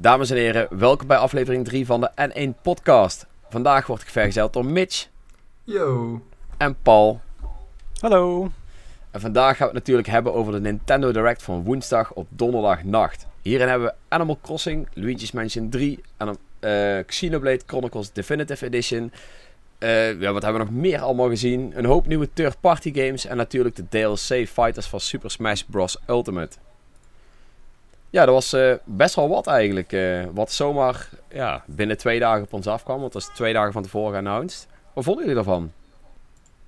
Dames en heren, welkom bij aflevering 3 van de N1 Podcast. Vandaag word ik vergezeld door Mitch. Yo. En Paul. Hallo. En vandaag gaan we het natuurlijk hebben over de Nintendo Direct van woensdag op donderdagnacht. Hierin hebben we Animal Crossing, Luigi's Mansion 3 en uh, Xenoblade Chronicles Definitive Edition. Uh, ja, wat hebben we nog meer allemaal gezien? Een hoop nieuwe third-party games en natuurlijk de DLC Fighters van Super Smash Bros. Ultimate. Ja, dat was uh, best wel wat eigenlijk. Uh, wat zomaar ja, binnen twee dagen op ons afkwam. Want dat is twee dagen van tevoren geannounced. Wat vonden jullie daarvan?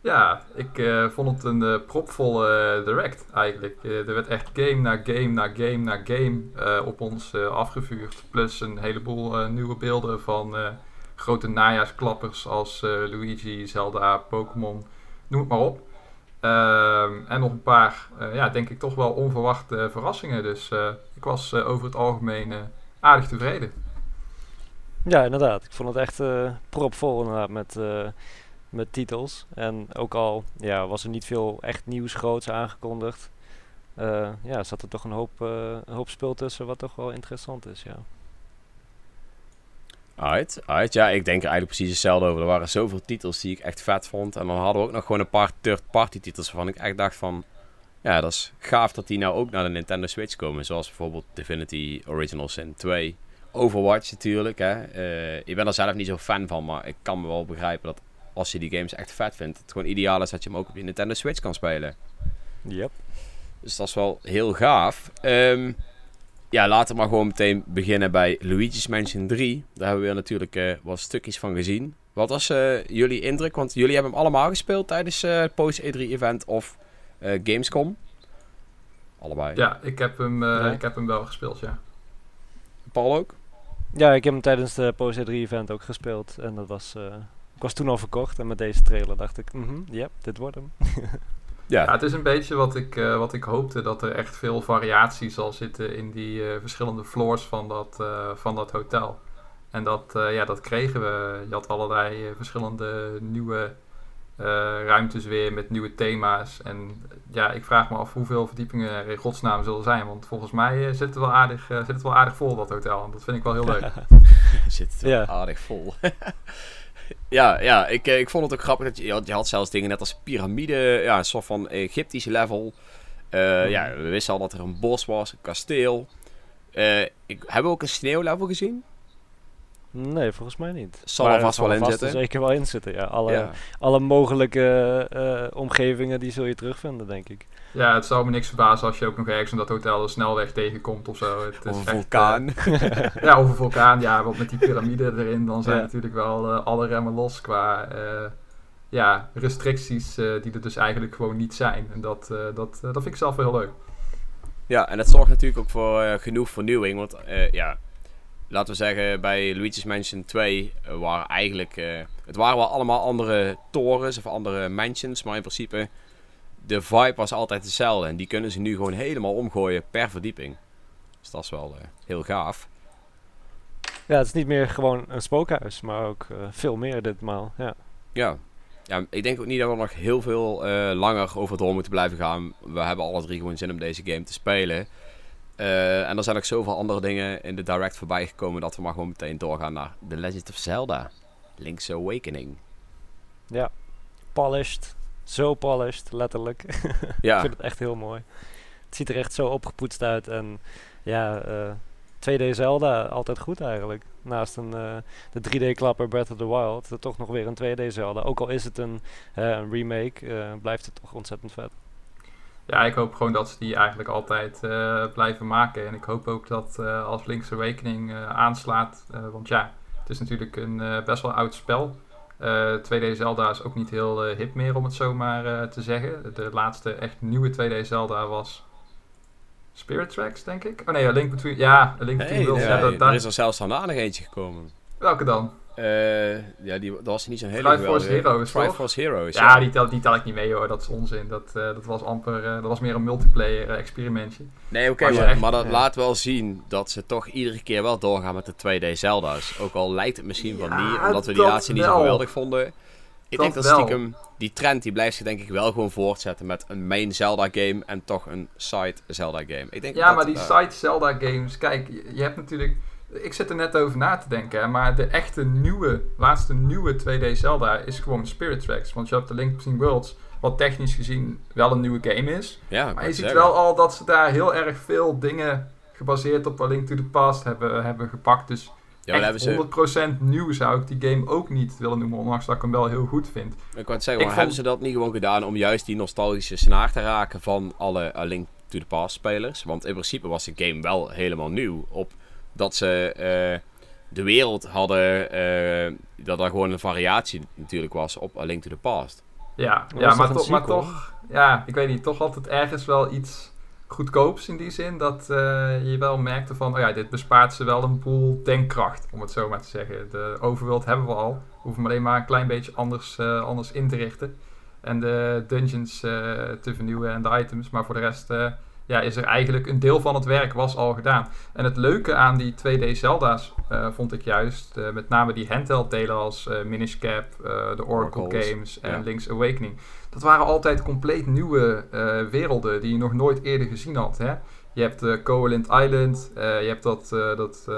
Ja, ik uh, vond het een propvolle direct eigenlijk. er werd echt game na game na game na game op ons afgevuurd. Plus een heleboel nieuwe beelden van grote najaarsklappers als Luigi, Zelda, Pokémon. Noem het maar op. Ehm, en nog een paar, ja, denk ik toch wel onverwachte verrassingen. Dus ik was uh, over het algemeen uh, aardig tevreden. Ja, inderdaad. Ik vond het echt uh, propvol inderdaad met, met titels. En ook al ja, was er niet veel echt nieuws groots aangekondigd. ja, zat er toch een hoop, een hoop spul tussen wat toch wel interessant is, ja. Uit, uit. Ja, ik denk er eigenlijk precies hetzelfde over. Er waren zoveel titels die ik echt vet vond. En dan hadden we ook nog gewoon een paar third-party titels waarvan ik echt dacht van... Ja, dat is gaaf dat die nou ook naar de Nintendo Switch komen. Zoals bijvoorbeeld Divinity Original Sin 2. Overwatch natuurlijk. Hè. Uh, ik ben er zelf niet zo fan van, maar ik kan me wel begrijpen dat als je die games echt vet vindt, het gewoon ideaal is dat je hem ook op je Nintendo Switch kan spelen. Yep. Dus dat is wel heel gaaf. Um, ja, laten we maar gewoon meteen beginnen bij Luigi's Mansion 3. Daar hebben we weer natuurlijk uh, wat stukjes van gezien. Wat was uh, jullie indruk? Want jullie hebben hem allemaal gespeeld tijdens het post-E3-event of uh, Gamescom. Allebei. Ja, ik heb, hem, uh, ja. ik heb hem wel gespeeld, ja. Paul ook? Ja, ik heb hem tijdens de Post 3 event ook gespeeld. En dat was... Uh, ik was toen al verkocht. En met deze trailer dacht ik... Mhm, ja, mm yep, dit wordt hem. ja. ja. het is een beetje wat ik, uh, wat ik hoopte. Dat er echt veel variatie zal zitten in die verschillende floors van dat, van dat hotel. En dat, ja, dat kregen we. Je had allerlei verschillende nieuwe uh, ruimtes weer met nieuwe thema's. En ja, ik vraag me af hoeveel verdiepingen er in godsnaam zullen zijn. Want volgens mij uh, zit, het wel aardig, uh, zit het wel aardig vol, dat hotel. En dat vind ik wel heel leuk. zit het wel ja. aardig vol. ja, ja ik, ik vond het ook grappig dat je, je had zelfs dingen net als piramide, ja, een soort van Egyptisch level. Mm. Ja, we wisten al dat er een bos was, een kasteel. ik, hebben we ook een sneeuwlevel gezien? Nee, volgens mij niet. Zal er vast wel in zitten. zeker wel in zitten, ja. Alle, alle mogelijke uh, omgevingen die zul je terugvinden, denk ik. Ja, het zou me niks verbazen als je ook nog ergens in dat hotel een snelweg tegenkomt of zo. Het of een vulkaan. uh, ja, of een vulkaan, ja. Want met die piramide erin, dan zijn ja. natuurlijk wel uh, alle remmen los qua ja, restricties die er dus eigenlijk gewoon niet zijn. En dat, dat, dat vind ik zelf wel heel leuk. Ja, en dat zorgt natuurlijk ook voor genoeg vernieuwing. Want ja, laten we zeggen, bij Luigi's Mansion 2 uh, waren eigenlijk... Uh, het waren wel allemaal andere torens of andere mansions, maar in principe... De vibe was altijd hetzelfde. En die kunnen ze nu gewoon helemaal omgooien per verdieping. Dus dat is wel uh, heel gaaf. Ja, het is niet meer gewoon een spookhuis, maar ook veel meer ditmaal. Ja. ja. Ja, ik denk ook niet dat we nog heel veel langer over door moeten blijven gaan. We hebben alle drie gewoon zin om deze game te spelen. Uh, en er zijn ook zoveel andere dingen in de direct voorbij gekomen dat we maar gewoon meteen doorgaan naar The Legend of Zelda. Link's Awakening. Ja, polished. Zo polished, letterlijk. Ja. ik vind het echt heel mooi. Het ziet er echt zo opgepoetst uit. En ja, uh, eh, 2D Zelda, altijd goed eigenlijk. Naast een, uh, de 3D-klapper Breath of the Wild, toch nog weer een 2D Zelda. Ook al is het een, een remake, blijft het toch ontzettend vet ja, ik hoop gewoon dat ze die eigenlijk altijd uh, blijven maken. En ik hoop ook dat uh, als Link's Awakening uh, aanslaat, want ja, het is natuurlijk een best wel oud spel. 2D Zelda is ook niet heel hip meer, om het zo maar te zeggen. De laatste echt nieuwe 2D Zelda was Spirit Tracks, denk ik. Oh nee, Link Between... Ja, Link Between hey, Worlds. Ja, ja, er is er zelfs nog eentje gekomen. Welke dan? Uh, ja, die, dat was niet zo'n hele Triforce Heroes, Triforce Heroes, ja. ja. die, tel, die tel ik niet mee hoor, dat is onzin. Dat, uh, dat was amper, uh, dat was meer een multiplayer experimentje. Nee, oké, okay, maar, echt, maar, dat laat wel zien dat ze toch iedere keer wel doorgaan met de 2D Zelda's. Ook al lijkt het misschien ja, van niet, omdat we die laatste niet zo geweldig vonden. Ik dat denk dat stiekem, die trend die blijft zich denk ik wel gewoon voortzetten met een main Zelda game en toch een side Zelda game. Ik denk ja, maar die side Zelda games, kijk, je hebt natuurlijk ik zit er net over na te denken, maar de echte nieuwe, laatste nieuwe 2D Zelda is gewoon Spirit Tracks. Want je hebt de Link Between Worlds, wat technisch gezien wel een nieuwe game is. Ja, maar je ziet wel al dat ze daar heel erg veel dingen gebaseerd op A Link to the Past hebben, hebben gepakt. Dus ja, echt ze... 100% nieuw zou ik die game ook niet willen noemen, ondanks dat ik hem wel heel goed vind. Ik wou zeggen, maar hebben ze dat niet gewoon gedaan om juist die nostalgische snaar te raken van alle A Link to the Past spelers? Want in principe was de game wel helemaal nieuw op dat ze uh, de wereld hadden, uh, dat er gewoon een variatie natuurlijk was op A Link to the Past. Ja, ja maar, toch, maar toch, ja, ik weet niet, toch altijd ergens wel iets goedkoops in die zin. Dat uh, je wel merkte van, oh ja, dit bespaart ze wel een boel denkkracht, om het zo maar te zeggen. De overworld hebben we al. We hoeven alleen maar een klein beetje anders, uh, anders in te richten. En de dungeons uh, te vernieuwen en de items. Maar voor de rest ja, is er eigenlijk een deel van het werk was al gedaan. En het leuke aan die 2D Zelda's vond ik juist, met name die handheld delen als Minish Cap, de Oracle Games en Link's Awakening dat waren altijd compleet nieuwe werelden die je nog nooit eerder gezien had. Hè? Je hebt uh, Covalent Island, je hebt dat, dat,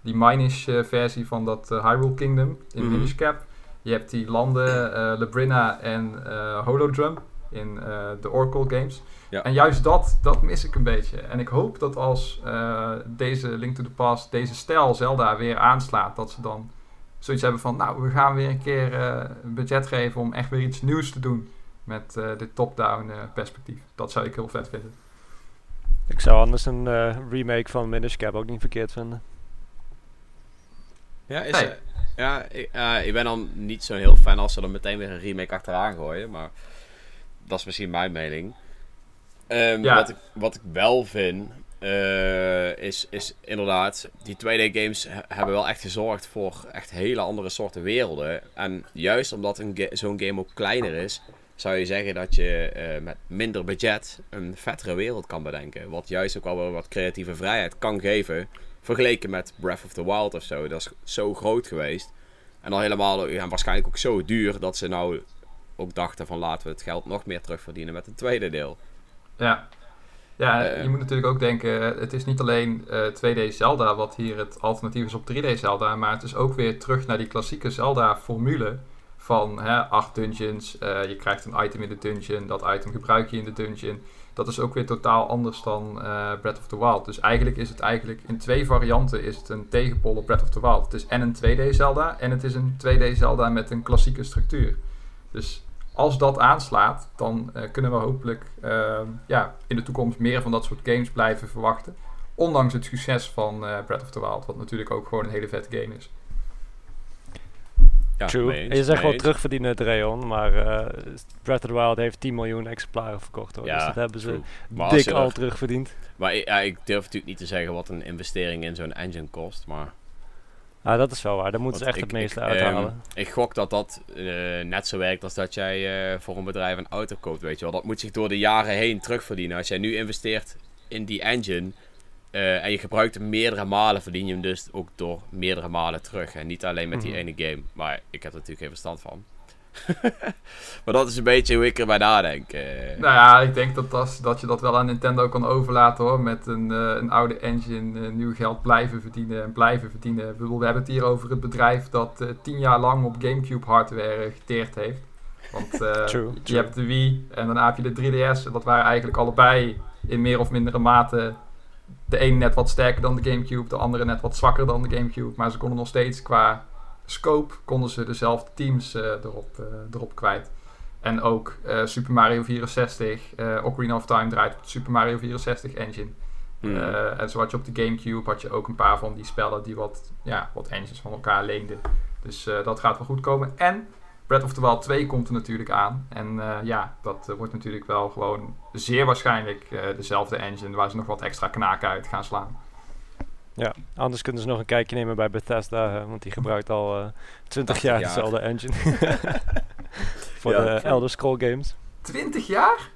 die Minish versie van dat Hyrule Kingdom in mm Minish Cap. Je hebt die landen Labrina en Holodrum in de Oracle games. Ja. En juist dat, dat mis ik een beetje. En ik hoop dat als deze Link to the Past, deze stijl Zelda weer aanslaat, dat ze dan zoiets hebben van, nou, we gaan weer een keer uh, budget geven om echt weer iets nieuws te doen met uh, dit top-down uh, perspectief. Dat zou ik heel vet vinden. Ik zou anders een remake van Minish Cap ook niet verkeerd vinden. Ja, is hey. ja ik, ik, ben dan niet zo heel fan als ze er meteen weer een remake achteraan gooien, maar dat is misschien mijn mening. Um, ja. wat, ik, wat ik wel vind, uh, is, is inderdaad, die 2D-games hebben wel echt gezorgd voor echt hele andere soorten werelden. En juist omdat zo'n game ook kleiner is, zou je zeggen dat je uh, met minder budget een vettere wereld kan bedenken. Wat juist ook wel wat creatieve vrijheid kan geven. Vergeleken met Breath of the Wild of zo. Dat is zo groot geweest. En dan helemaal, ja, waarschijnlijk ook zo duur dat ze nou ook dachten van laten we het geld nog meer terugverdienen met een tweede deel. Ja, ja, eh, je moet natuurlijk ook denken, het is niet alleen uh, eh, 2D Zelda wat hier het alternatief is op 3D Zelda, maar het is ook weer terug naar die klassieke Zelda-formule van hè, acht dungeons, uh, je krijgt een item in de dungeon, dat item gebruik je in de dungeon. Dat is ook weer totaal anders dan Breath of the Wild. Dus eigenlijk is het eigenlijk in twee varianten is het een tegenpol op Breath of the Wild. Het is en een 2D Zelda en het is een 2D Zelda met een klassieke structuur. Dus als dat aanslaat, dan uh, kunnen we hopelijk uh, ja, in de toekomst meer van dat soort games blijven verwachten. Ondanks het succes van uh, Breath of the Wild, wat natuurlijk ook gewoon een hele vette game is. Ja, True. En je zegt wel terugverdienen, Dreon, maar uh, Breath of the Wild heeft 10 miljoen exemplaren verkocht. Hoor. Ja, dus dat hebben ze dik al terugverdiend. Maar ja, ik durf natuurlijk niet te zeggen wat een investering in zo'n engine kost, maar... Ah, dat is wel waar. Daar moeten ze echt het meeste uithalen. Um, ik gok dat dat uh, net zo werkt als dat jij uh, voor een bedrijf een auto koopt, weet je wel. Dat moet zich door de jaren heen terugverdienen. Als jij nu investeert in die engine uh, en je gebruikt hem meerdere malen, verdien je hem dus ook door meerdere malen terug. En niet alleen met die mm -hmm. ene game. Maar ik heb er natuurlijk geen verstand van. maar dat is een beetje hoe ik erbij nadenk. Uh. Nou ja, ik denk dat, dat, dat je dat wel aan Nintendo kan overlaten hoor. Met een, uh, een oude engine, uh, nieuw geld blijven verdienen en blijven verdienen. Ik bedoel, we hebben het hier over het bedrijf dat tien jaar lang op Gamecube hardware geteerd heeft. Want true, true. je hebt de Wii en daarna heb je de 3DS. En dat waren eigenlijk allebei in meer of mindere mate de ene net wat sterker dan de Gamecube, de andere net wat zwakker dan de Gamecube. Maar ze konden nog steeds qua scope konden ze dezelfde teams uh, erop, uh, erop kwijt. En ook uh, Super Mario 64, Ocarina of Time draait op de Super Mario 64 engine. Mm. en zo had je op de Gamecube had je ook een paar van die spellen die wat, ja, wat engines van elkaar leenden. Dus dat gaat wel goed komen. En Breath of the Wild 2 komt er natuurlijk aan. En ja, dat wordt natuurlijk wel gewoon zeer waarschijnlijk dezelfde engine waar ze nog wat extra knaken uit gaan slaan. Ja, anders kunnen ze nog een kijkje nemen bij Bethesda, want die gebruikt al uh, 20 jaar, jaar, dezelfde engine. Voor de Elder Scroll games. 20 jaar?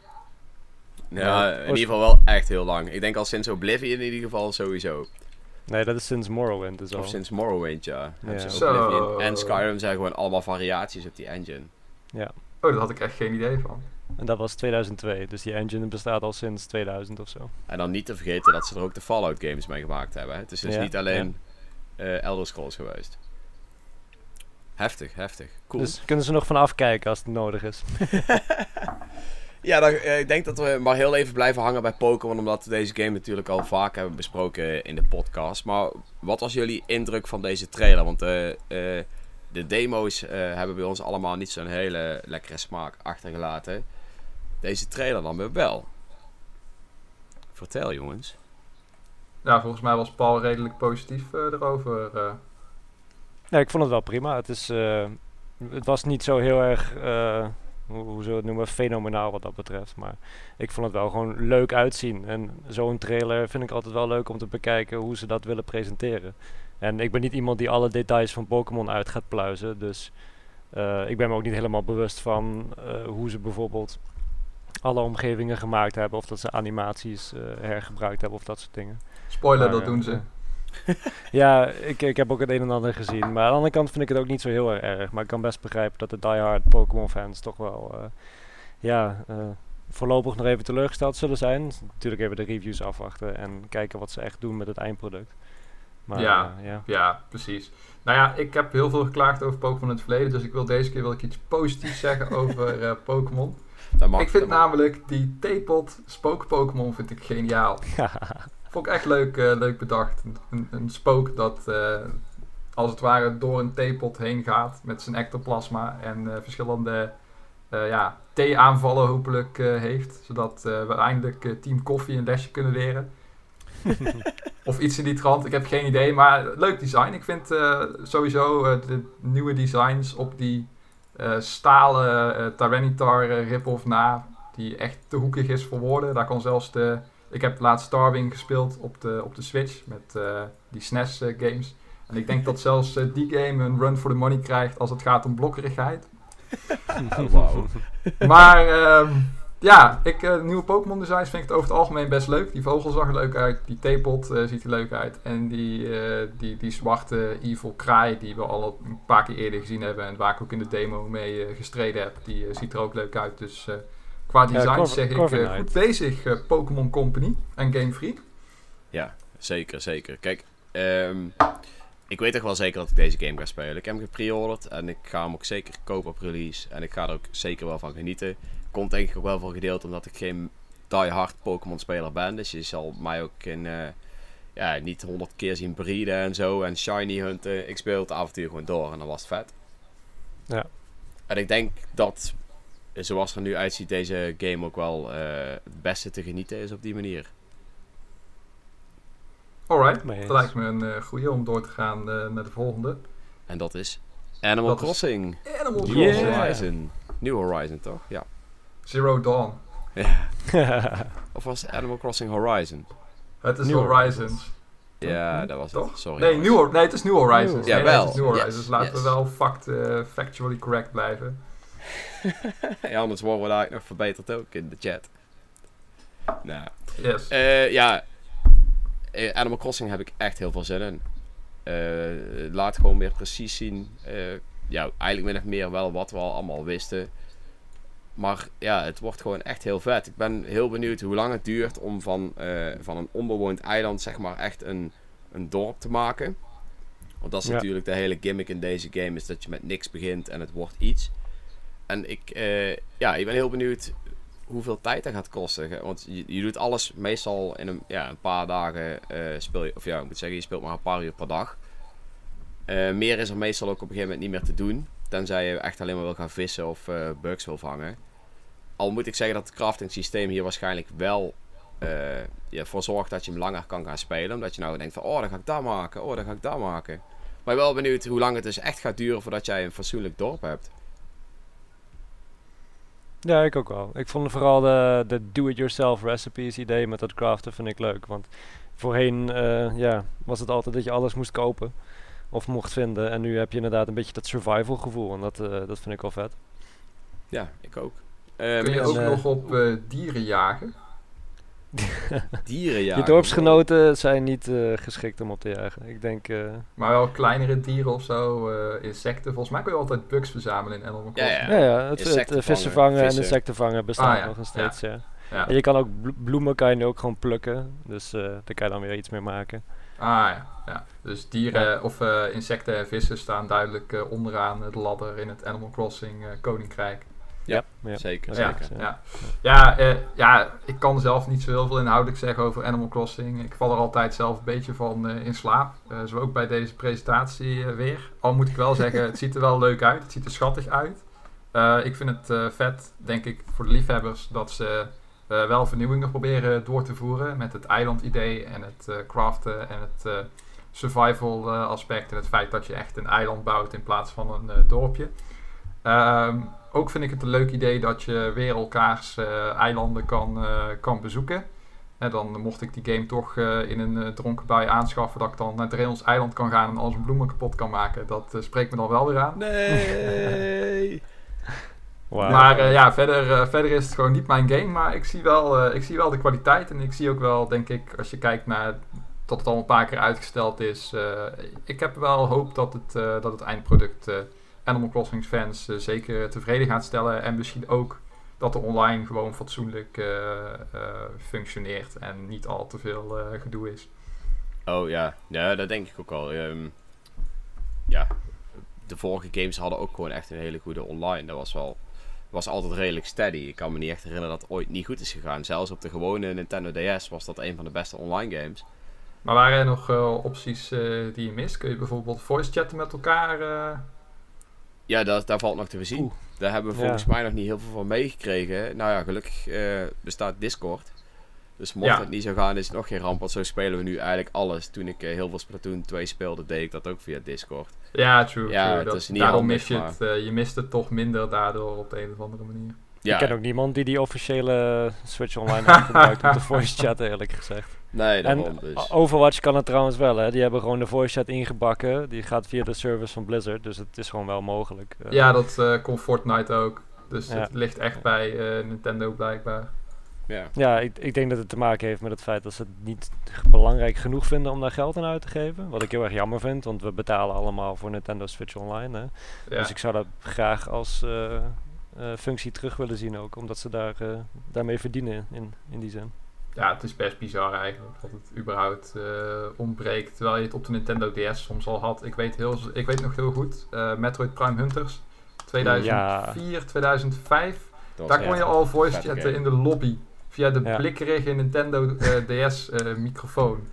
Ja, in ieder geval wel echt heel lang. Ik denk al sinds Oblivion in ieder geval sowieso. Nee, dat is sinds Morrowind dus al. Of sinds Morrowind, ja. en Skyrim zijn gewoon allemaal variaties op die engine. Ja. Oh, daar had ik echt geen idee van. En dat was 2002, dus die engine bestaat al sinds 2000 of zo. En dan niet te vergeten dat ze er ook de Fallout games mee gemaakt hebben. Het is dus niet alleen uh, Elder Scrolls geweest. Heftig, heftig. Cool. Dus kunnen ze nog van afkijken als het nodig is. ja, dan, uh, ik denk dat we maar heel even blijven hangen bij Pokémon. Omdat we deze game natuurlijk al vaak hebben besproken in de podcast. Maar wat was jullie indruk van deze trailer? Want uh, de demo's hebben bij ons allemaal niet zo'n hele lekkere smaak achtergelaten. Deze trailer dan weer wel. Vertel jongens. Ja, volgens mij was Paul redelijk positief erover. Ja, ik vond het wel prima. Het, is, uh, het was niet zo heel erg, uh, hoe, hoe zullen we het noemen, fenomenaal wat dat betreft. Maar ik vond het wel gewoon leuk uitzien. En zo'n trailer vind ik altijd wel leuk om te bekijken hoe ze dat willen presenteren. En ik ben niet iemand die alle details van Pokémon uit gaat pluizen. Dus uh, ik ben me ook niet helemaal bewust van hoe ze bijvoorbeeld alle omgevingen gemaakt hebben. Of dat ze animaties hergebruikt hebben of dat soort dingen. Spoiler, dat doen ze. ja, ik, ik heb ook het een en ander gezien. Maar aan de andere kant vind ik het ook niet zo heel erg. Maar ik kan best begrijpen dat de diehard Pokémon fans toch wel... Uh, ja, voorlopig nog even teleurgesteld zullen zijn. Natuurlijk even de reviews afwachten en kijken wat ze echt doen met het eindproduct. Maar, ja, uh, ja, ja. precies. Nou ja, ik heb heel veel geklaagd over Pokémon in het verleden. Dus ik wil deze keer wil ik iets positiefs zeggen over Pokémon. Ik vind namelijk die Teapot spook Pokémon vind ik geniaal. Vond ik echt leuk, uh, leuk bedacht. Een, een spook dat uh, als het ware door een theepot heen gaat met zijn ectoplasma en uh, verschillende ja, thee-aanvallen hopelijk heeft. Zodat we eindelijk Team Koffie een lesje kunnen leren. of iets in die trant, ik heb geen idee. Maar leuk design. Ik vind sowieso de nieuwe designs op die stalen uh, Tyranitar rip-off na, die echt te hoekig is voor woorden. Daar kon zelfs de ik heb laatst Starwing gespeeld op de, op de Switch met die SNES uh, games. En ik denk dat zelfs die game een run for the money krijgt als het gaat om blokkerigheid. wow. Maar um, ja, ik, nieuwe Pokémon designs vind ik het over het algemeen best leuk. Die vogel zag er leuk uit, die theepot ziet er leuk uit. En die, die, die zwarte evil kraai die we al een paar keer eerder gezien hebben en waar ik ook in de demo mee gestreden heb, die ziet er ook leuk uit. Dus Qua design zeg ik uh, goed bezig, uh, Pokémon Company en Game Freak. Ja, zeker, zeker. Kijk, um, ik weet toch wel zeker dat ik deze game ga spelen. Ik heb hem gepreorderd en ik ga hem ook zeker kopen op release. En ik ga er ook zeker wel van genieten. Komt denk ik ook wel voor gedeeld omdat ik geen die-hard Pokémon speler ben. Dus je zal mij ook in, uh, ja, niet honderd keer zien breeden en zo. En shiny hunten. Ik speel het avontuur gewoon door en dan was het vet. Ja. En ik denk dat zoals het er nu uitziet, deze game ook wel uh, het beste te genieten is op die manier. Alright, dat lijkt me een uh, goede om door te gaan uh, naar de volgende. En dat is Animal dat Crossing. Animal New Crossing. Horizon. New Horizon, toch? Ja. Zero Dawn. Ja. of was het Animal Crossing Horizon? Het is New Horizons. Ja, dat was Toch? het. Sorry. Nee, New, nee, het is New Horizons. Ja, nee, wel. New Horizons. Yes, Laten yes. we wel fact, uh, factually correct blijven. ja, anders worden we daar nog verbeterd ook in de chat. Nou. Yes. Uh, ja, uh, Animal Crossing heb ik echt heel veel zin in. Uh, laat gewoon weer precies zien. ja, eigenlijk min of meer wel wat we al allemaal wisten. Maar ja, het wordt gewoon echt heel vet. Ik ben heel benieuwd hoe lang het duurt om van, van een onbewoond eiland zeg maar echt een, een dorp te maken. Want dat is ja. natuurlijk de hele gimmick in deze game. Is dat je met niks begint en het wordt iets. En ik, uh, ja, ik ben heel benieuwd hoeveel tijd dat gaat kosten. Want je, je doet alles meestal in een, ja, een paar dagen uh, speel je. Of ja, ik moet zeggen, je speelt maar een paar uur per dag. Uh, meer is er meestal ook op een gegeven moment niet meer te doen. Tenzij je echt alleen maar wil gaan vissen of bugs wil vangen. Al moet ik zeggen dat het crafting systeem hier waarschijnlijk wel ervoor zorgt dat je hem langer kan gaan spelen. Omdat je nou denkt van, oh dan ga ik dat maken, oh dan ga ik dat maken. Maar wel benieuwd hoe lang het dus echt gaat duren voordat jij een fatsoenlijk dorp hebt. Ja, ik ook wel. Ik vond vooral de, de do-it-yourself recipes idee met dat craften vind ik leuk. Want voorheen uh, ja, was het altijd dat je alles moest kopen of mocht vinden. En nu heb je inderdaad een beetje dat survival gevoel. En dat, uh, dat vind ik wel vet. Ja, ik ook. Um, Kun je ook uh, nog op dieren jagen? dieren jagen? Je dorpsgenoten zijn niet geschikt om op te jagen. Ik denk... maar wel kleinere dieren of zo, insecten. Volgens mij kun je altijd bugs verzamelen in Animal Crossing. Ja, ja. ja, ja het, het, het vissen vangen vissen. en insecten vangen bestaat ah, ja. nog steeds, ja. ja. En je kan ook bloemen kan je nu ook gewoon plukken. Dus uh, daar kan je dan weer iets mee maken. Ah ja, ja. dus dieren of insecten en vissen staan duidelijk onderaan de ladder in het Animal Crossing koninkrijk. Ja, ja, zeker. zeker. Ja, ja. Ja, ja, ik kan zelf niet zo heel veel inhoudelijk zeggen over Animal Crossing. Ik val er altijd zelf een beetje van in slaap. zo ook bij deze presentatie weer. Al moet ik wel zeggen, het ziet er wel leuk uit. Het ziet er schattig uit. Uh, ik vind het uh, vet, denk ik, voor de liefhebbers dat ze uh, wel vernieuwingen proberen door te voeren met het eilandidee en het craften en het survival aspect en het feit dat je echt een eiland bouwt in plaats van een dorpje. Um, ook vind ik het een leuk idee dat je weer elkaars eilanden kan, kan bezoeken. En dan mocht ik die game toch in een dronken bui aanschaffen, dat ik dan naar Drael's eiland kan gaan en al zijn bloemen kapot kan maken. Dat spreekt me dan wel weer aan. Nee! Maar uh, ja, verder, uh, verder is het gewoon niet mijn game. Maar ik zie, wel, uh, ik zie wel de kwaliteit. En ik zie ook wel, denk ik, als je kijkt naar dat het al een paar keer uitgesteld is. ik heb wel hoop dat het, dat het eindproduct Animal Crossing fans zeker tevreden gaat stellen. En misschien ook dat er online gewoon fatsoenlijk functioneert. En niet al te veel gedoe is. Oh ja, ja dat denk ik ook al. Um, ja, de vorige games hadden ook gewoon echt een hele goede online. Dat was wel was altijd redelijk steady. Ik kan me niet echt herinneren dat het ooit niet goed is gegaan. Zelfs op de gewone Nintendo DS was dat een van de beste online games. Maar waren er nog uh, opties uh, die je mist? Kun je bijvoorbeeld voice chatten met elkaar? Uh... Ja, dat, daar valt nog te voorzien. Daar hebben we volgens mij nog niet heel veel van meegekregen. Nou ja, gelukkig bestaat Discord. Dus mocht het niet zo gaan, is het nog geen ramp. Want zo spelen we nu eigenlijk alles. Toen ik heel veel Splatoon 2 speelde, deed ik dat ook via Discord. Ja, true. Ja, true. Dat, is niet daarom mis je het. Uh, je mist het toch minder daardoor op de een of andere manier. Ja. Ik ken ook niemand die die officiële Switch Online heeft gebruikt om de voice chat, eerlijk gezegd. Nee, en dus. Overwatch kan het trouwens wel, hè. Die hebben gewoon de voice chat ingebakken. Die gaat via de service van Blizzard, dus het is gewoon wel mogelijk. Uh, ja, dat uh, kon Fortnite ook. Dus het ligt echt bij Nintendo blijkbaar. Ja, ja ik, ik denk dat het te maken heeft met het feit dat ze het niet belangrijk genoeg vinden om daar geld aan uit te geven. Wat ik heel erg jammer vind, want we betalen allemaal voor Nintendo Switch Online. Hè. Dus ik zou dat graag als uh, functie terug willen zien ook, omdat ze daar, uh, daarmee verdienen in, in die zin. Ja, het is best bizar eigenlijk dat het überhaupt ontbreekt. Terwijl je het op de Nintendo DS soms al had. Ik weet, heel, ik weet nog heel goed, Metroid Prime Hunters 2004, 2005. Daar kon je al voice chatten in de lobby via de ja. blikkerige Nintendo uh, DS uh, microfoon.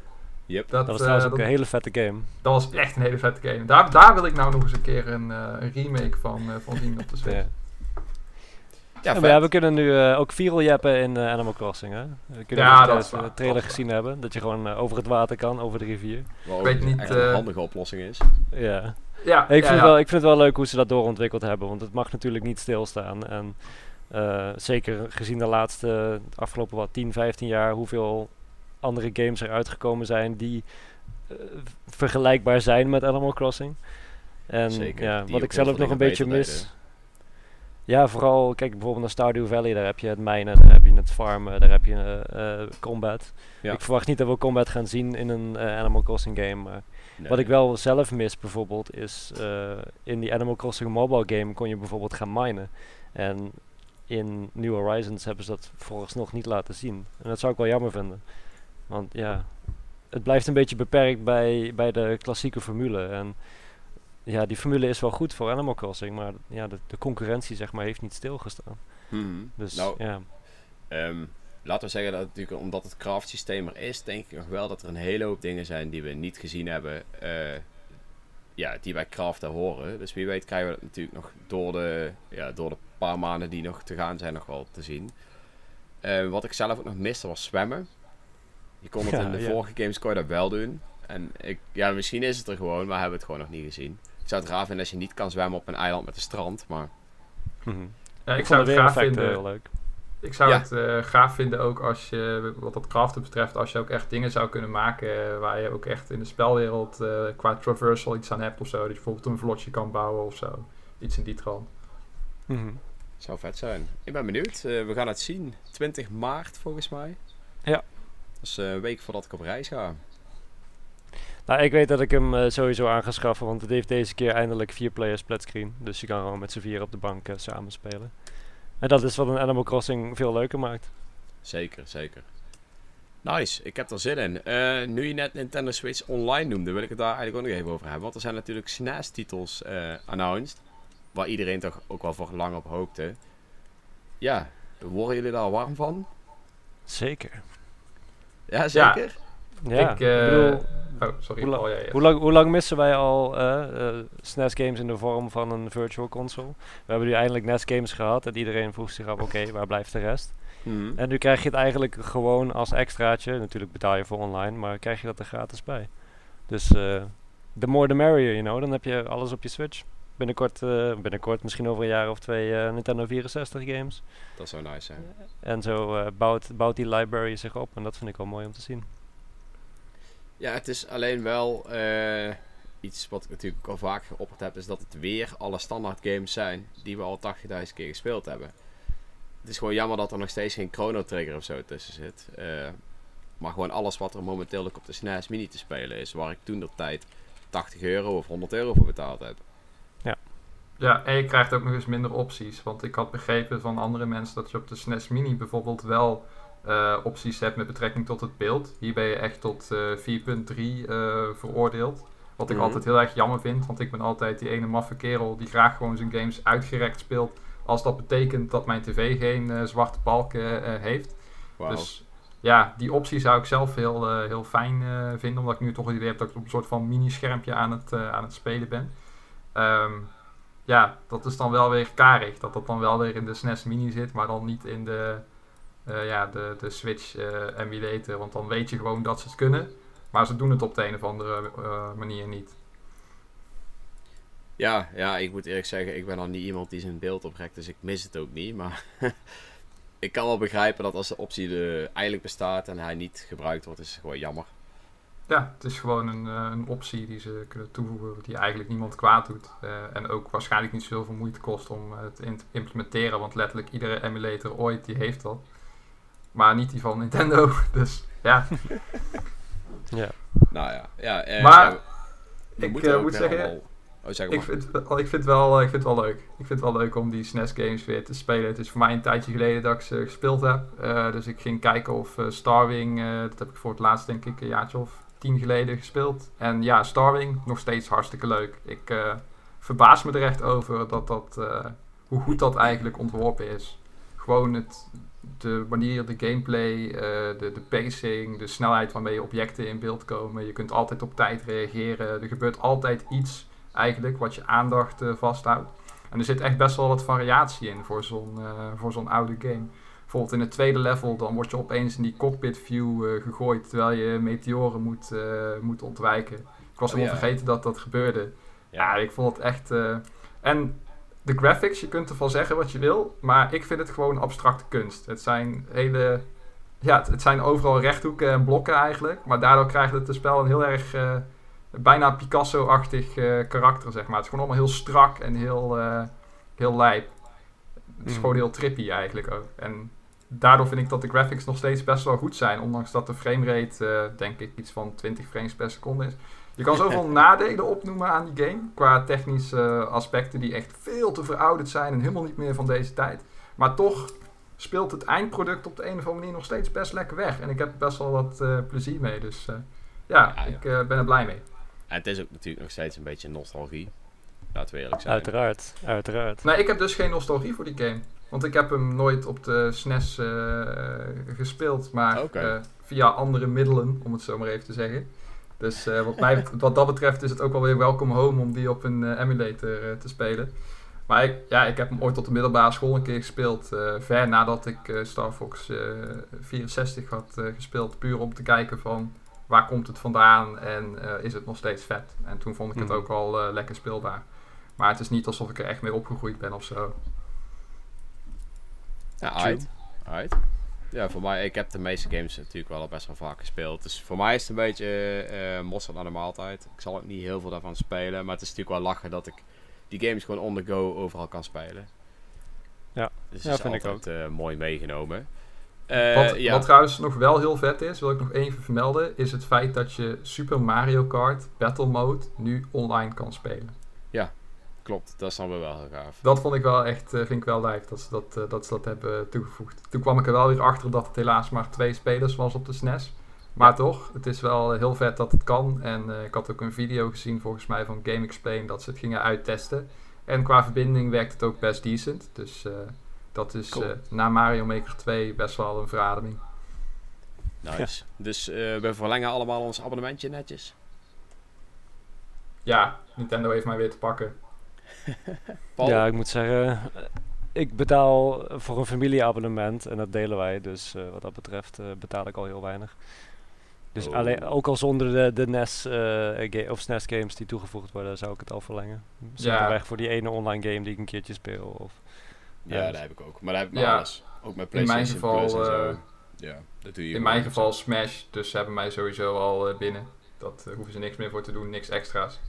Yep. Dat, dat was trouwens uh, ook een hele vette game. Dat was echt een hele vette game. Daar, daar wil ik nou nog eens een keer een, een remake van, van zien op de Switch. Ja. Ja, ja, we kunnen nu uh, ook viral jappen in uh, Animal Crossing. Hè? We kunnen ja, dat de trailer gezien hebben. Dat je gewoon uh, over het water kan, over de rivier. Wat ik weet niet, een handige oplossing is. Ja. Ja, ik, vind Wel, ik vind het wel leuk hoe ze dat doorontwikkeld hebben. Want het mag natuurlijk niet stilstaan. En uh, zeker gezien de laatste, afgelopen wat 10, 15 jaar, hoeveel andere games er uitgekomen zijn die uh, vergelijkbaar zijn met Animal Crossing. En zeker, ja, wat ik zelf nog een beetje mis. Ja, vooral, kijk bijvoorbeeld naar Stardew Valley, daar heb je het mijnen, daar heb je het farmen, daar heb je uh, combat. Ja. Ik verwacht niet dat we combat gaan zien in een Animal Crossing game, maar nee. wat ik wel zelf mis bijvoorbeeld is, in die Animal Crossing mobile game kon je bijvoorbeeld gaan minen. En in New Horizons hebben ze dat volgens nog niet laten zien. En dat zou ik wel jammer vinden. Want ja, het blijft een beetje beperkt bij, bij de klassieke formule. En ja, die formule is wel goed voor Animal Crossing, maar ja, de, de concurrentie zeg maar heeft niet stilgestaan. Hmm. Dus nou, ja. Um, laten we zeggen dat natuurlijk omdat het craft systeem er is, denk ik nog wel dat er een hele hoop dingen zijn die we niet gezien hebben. Uh, ja, die bij craften horen. Dus wie weet krijgen we dat natuurlijk nog door de, ja, door de paar maanden die nog te gaan zijn nog wel te zien. Uh, wat ik zelf ook nog miste was zwemmen. Je kon het in de vorige games kon je dat wel doen. En ik, ja, misschien is het er gewoon, maar hebben het gewoon nog niet gezien. Zou het raar vinden als je niet kan zwemmen op een eiland met een strand, maar... Mm -hmm. ja, ik, ik zou het graag vinden. Heel leuk. Ik zou het uh, gaaf vinden ook als je, wat dat craften betreft, als je ook echt dingen zou kunnen maken waar je ook echt in de spelwereld uh, qua traversal iets aan hebt of zo. Dat je bijvoorbeeld een vlotje kan bouwen of zo. Iets in die trant. Mm -hmm. Zou vet zijn. Ik ben benieuwd. Uh, we gaan het zien. 20 maart volgens mij. Ja. Dat is een week voordat ik op reis ga. Nou, ik weet dat ik hem sowieso aan ga schaffen, want het heeft deze keer eindelijk vier players split screen. Dus je kan gewoon met z'n vier op de bank samen spelen. En dat is wat een Animal Crossing veel leuker maakt. Zeker, zeker. Nice, ik heb er zin in. Uh, nu je net Nintendo Switch Online noemde, wil ik het daar eigenlijk ook nog even over hebben. Want er zijn natuurlijk SNES-titels announced, waar iedereen toch ook wel voor lang op hoopte. Ja, worden jullie daar warm van? Zeker. Ja, zeker? Ja, ik, uh, bedoel, oh, sorry. Hoe, oh, ja, ja. Hoe, lang, hoe, lang, missen wij al SNES games in de vorm van een virtual console? We hebben nu eindelijk NES games gehad en iedereen vroeg zich af, oké, waar blijft de rest? Mhm. En nu krijg je het eigenlijk gewoon als extraatje. Natuurlijk betaal je voor online, maar krijg je dat er gratis bij. Dus uh, the more the merrier, you know. Dan heb je alles op je Switch. Binnenkort, uh, binnenkort misschien over een jaar of twee, uh, Nintendo 64 games. Dat zou nice zijn. En zo bouwt, bouwt die library zich op. En dat vind ik wel mooi om te zien. Ja, het is alleen wel iets wat ik natuurlijk al vaak geopperd heb. Is dat het weer alle standaard games zijn die we al 80.000 keer gespeeld hebben het is gewoon jammer dat er nog steeds geen Chrono Trigger of zo tussen zit. Uh, maar gewoon alles wat er momenteel op de SNES Mini te spelen is. Waar ik toen de tijd 80 euro of 100 euro voor betaald heb. Ja. Ja, en je krijgt ook nog eens minder opties. Want ik had begrepen van andere mensen dat je op de SNES Mini bijvoorbeeld wel uh, opties hebt met betrekking tot het beeld. Hier ben je echt tot uh, 4.3 uh, veroordeeld. Wat ik mhm. altijd heel erg jammer vind, want ik ben altijd die ene maffe kerel die graag gewoon zijn games uitgerekt speelt als dat betekent dat mijn tv geen zwarte balken heeft. Dus ja, die optie zou ik zelf heel, heel fijn vinden. Omdat ik nu toch het idee heb dat ik op een soort van mini-schermpje aan, het aan het spelen ben. Um, ja, dat is dan wel weer karig. Dat dat dan wel weer in de SNES Mini zit, maar dan niet in de, ja, de, de Switch emulator. Want dan weet je gewoon dat ze het kunnen. Maar ze doen het op de een of andere manier niet. Ja, ja, ik moet eerlijk zeggen, ik ben al niet iemand die zijn beeld oprekt, dus ik mis het ook niet. Maar ik kan wel begrijpen dat als de optie er eigenlijk bestaat en hij niet gebruikt wordt, is het gewoon jammer. Ja, het is gewoon een, eh, een optie die ze kunnen toevoegen die eigenlijk niemand kwaad doet. Uh, en ook waarschijnlijk niet zoveel moeite kost om het te implementeren, want letterlijk iedere emulator ooit die heeft dat. Maar niet die van Nintendo, dus ja. ja. Nou ja, ja. Eh, maar ik moet zeggen... Oh, ik, vind, ik, vind wel, ik vind het wel leuk. Ik vind het wel leuk om die SNES games weer te spelen. Het is voor mij een tijdje geleden dat ik ze gespeeld heb. Uh, dus ik ging kijken of uh, Starwing, uh, dat heb ik voor het laatst denk ik een jaartje of tien geleden gespeeld. En ja, Starwing, nog steeds hartstikke leuk. Ik verbaas me er echt over dat dat, hoe goed dat eigenlijk ontworpen is. Gewoon het, de manier, de gameplay, de, de pacing, de snelheid waarmee objecten in beeld komen. Je kunt altijd op tijd reageren. Er gebeurt altijd iets eigenlijk, wat je aandacht uh, vasthoudt. En er zit echt best wel wat variatie in voor zo'n uh, voor zo'n oude game. Bijvoorbeeld in het tweede level, dan word je opeens in die cockpit view gegooid terwijl je meteoren moet, moet ontwijken. Ik was oh, helemaal vergeten dat dat gebeurde. Ja, ik vond het echt... en de graphics, je kunt ervan zeggen wat je wil, maar ik vind het gewoon abstracte kunst. Het zijn hele... Ja, het, het zijn overal rechthoeken en blokken eigenlijk, maar daardoor krijgt het spel een heel erg bijna Picasso-achtig uh, karakter, zeg maar. Het is gewoon allemaal heel strak en heel, uh, heel lijp. Het is mm. gewoon heel trippy eigenlijk ook. En daardoor vind ik dat de graphics nog steeds best wel goed zijn. Ondanks dat de framerate, denk ik, iets van 20 frames per seconde is. Je kan zoveel nadelen opnoemen aan die game. Qua technische aspecten die echt veel te verouderd zijn en helemaal niet meer van deze tijd. Maar toch speelt het eindproduct op de een of andere manier nog steeds best lekker weg. En ik heb best wel wat plezier mee. Dus ja, ja, ik ben er blij mee. En het is ook natuurlijk nog steeds een beetje nostalgie. Laten we eerlijk zijn. Uiteraard, uiteraard. Nee, ik heb dus geen nostalgie voor die game. Want ik heb hem nooit op de SNES uh, eh, gespeeld, maar uh, via andere middelen, om het zo maar even te zeggen. Dus uh, wat, mij, wat dat betreft is het ook wel weer welcome home om die op een emulator te spelen. Maar ik, ja, ik heb hem ooit tot de middelbare school een keer gespeeld. ver nadat ik Star Fox 64 had gespeeld. Puur om te kijken van waar komt het vandaan en uh, is het nog steeds vet. En toen vond ik het mhm. ook al uh, lekker speelbaar. Maar het is niet alsof ik er echt mee opgegroeid ben of zo. Ja, uit. uit. Ja, voor mij, ik heb de meeste games natuurlijk wel al best wel vaak gespeeld. Dus voor mij is het een beetje uh, mosterd aan de maaltijd. Ik zal ook niet heel veel daarvan spelen. Maar het is natuurlijk wel lachen dat ik die games gewoon on the go overal kan spelen. Ja, dus ja, vind ik ook. mooi meegenomen. Uh, wat, ja. wat, trouwens nog wel heel vet is, wil ik nog even vermelden, is het feit dat je Super Mario Kart Battle Mode nu online kan spelen. Ja, klopt. Dat is dan wel heel gaaf. Dat vond ik wel echt, vind ik wel lijf, dat ze dat, dat ze dat hebben toegevoegd. Toen kwam ik er wel weer achter dat het helaas maar twee spelers was op de SNES. Maar toch, het is wel heel vet dat het kan. En ik had ook een video gezien volgens mij van Game Explain dat ze het gingen uittesten. En qua verbinding werkt het ook best decent. Dus dat is na Mario Maker 2 best wel een verademing. Nice. Dus we verlengen allemaal ons abonnementje netjes ja, Nintendo heeft mij weer te pakken. ja, ik moet zeggen, ik betaal voor een familieabonnement en dat delen wij. Dus uh, wat dat betreft uh, betaal ik al heel weinig. Dus oh. alleen, ook al zonder de, de NES uh, of SNES games die toegevoegd worden, zou ik het al verlengen. Zonder weg voor die ene online game die ik een keertje speel. Of, ja, dat heb ik ook. Maar dat heb ik ja. alles. Ook met PlayStation in mijn geval, Plus Ja, dat doe je In mijn geval Smash, dus ze hebben mij sowieso al binnen. Dat hoeven ze niks meer voor te doen, niks extra's.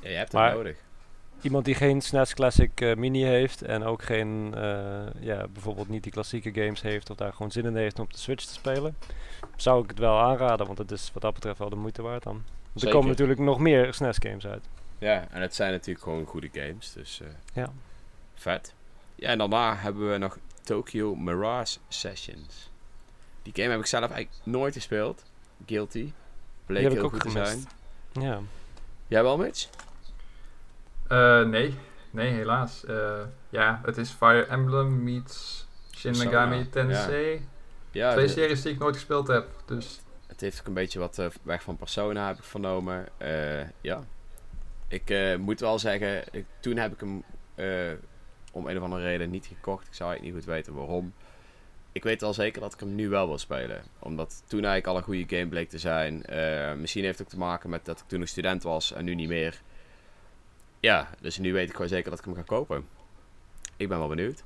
Ja, je hebt het nodig. Iemand die geen SNES Classic uh, Mini heeft en ook geen, uh, ja, bijvoorbeeld niet die klassieke games heeft of daar gewoon zin in heeft om op de Switch te spelen, zou ik het wel aanraden, want het is wat dat betreft wel de moeite waard dan. Want er komen natuurlijk nog meer SNES games uit. Ja, en het zijn natuurlijk gewoon goede games, dus uh, ja. vet. Ja, en daarna hebben we nog Tokyo Mirage Sessions. Die game heb ik zelf eigenlijk nooit gespeeld. Guilty. Bleek heel goed te zijn. Ja. Jij wel, Mitch? Uh, nee, nee, helaas. Uh, ja, het is Fire Emblem meets Shin Megami Tensei. Ja. Twee series die ik nooit gespeeld heb, dus... Het heeft ook een beetje wat uh, weg van Persona, heb ik vernomen. ja. Ik moet wel zeggen, ik, toen heb ik hem om een of andere reden niet gekocht. Ik zou eigenlijk niet goed weten waarom. Ik weet wel zeker dat ik hem nu wel wil spelen. Omdat toen eigenlijk al een goede game bleek te zijn. misschien heeft het ook te maken met dat ik toen nog student was en nu niet meer. Ja, dus nu weet ik gewoon zeker dat ik hem ga kopen. Ik ben wel benieuwd.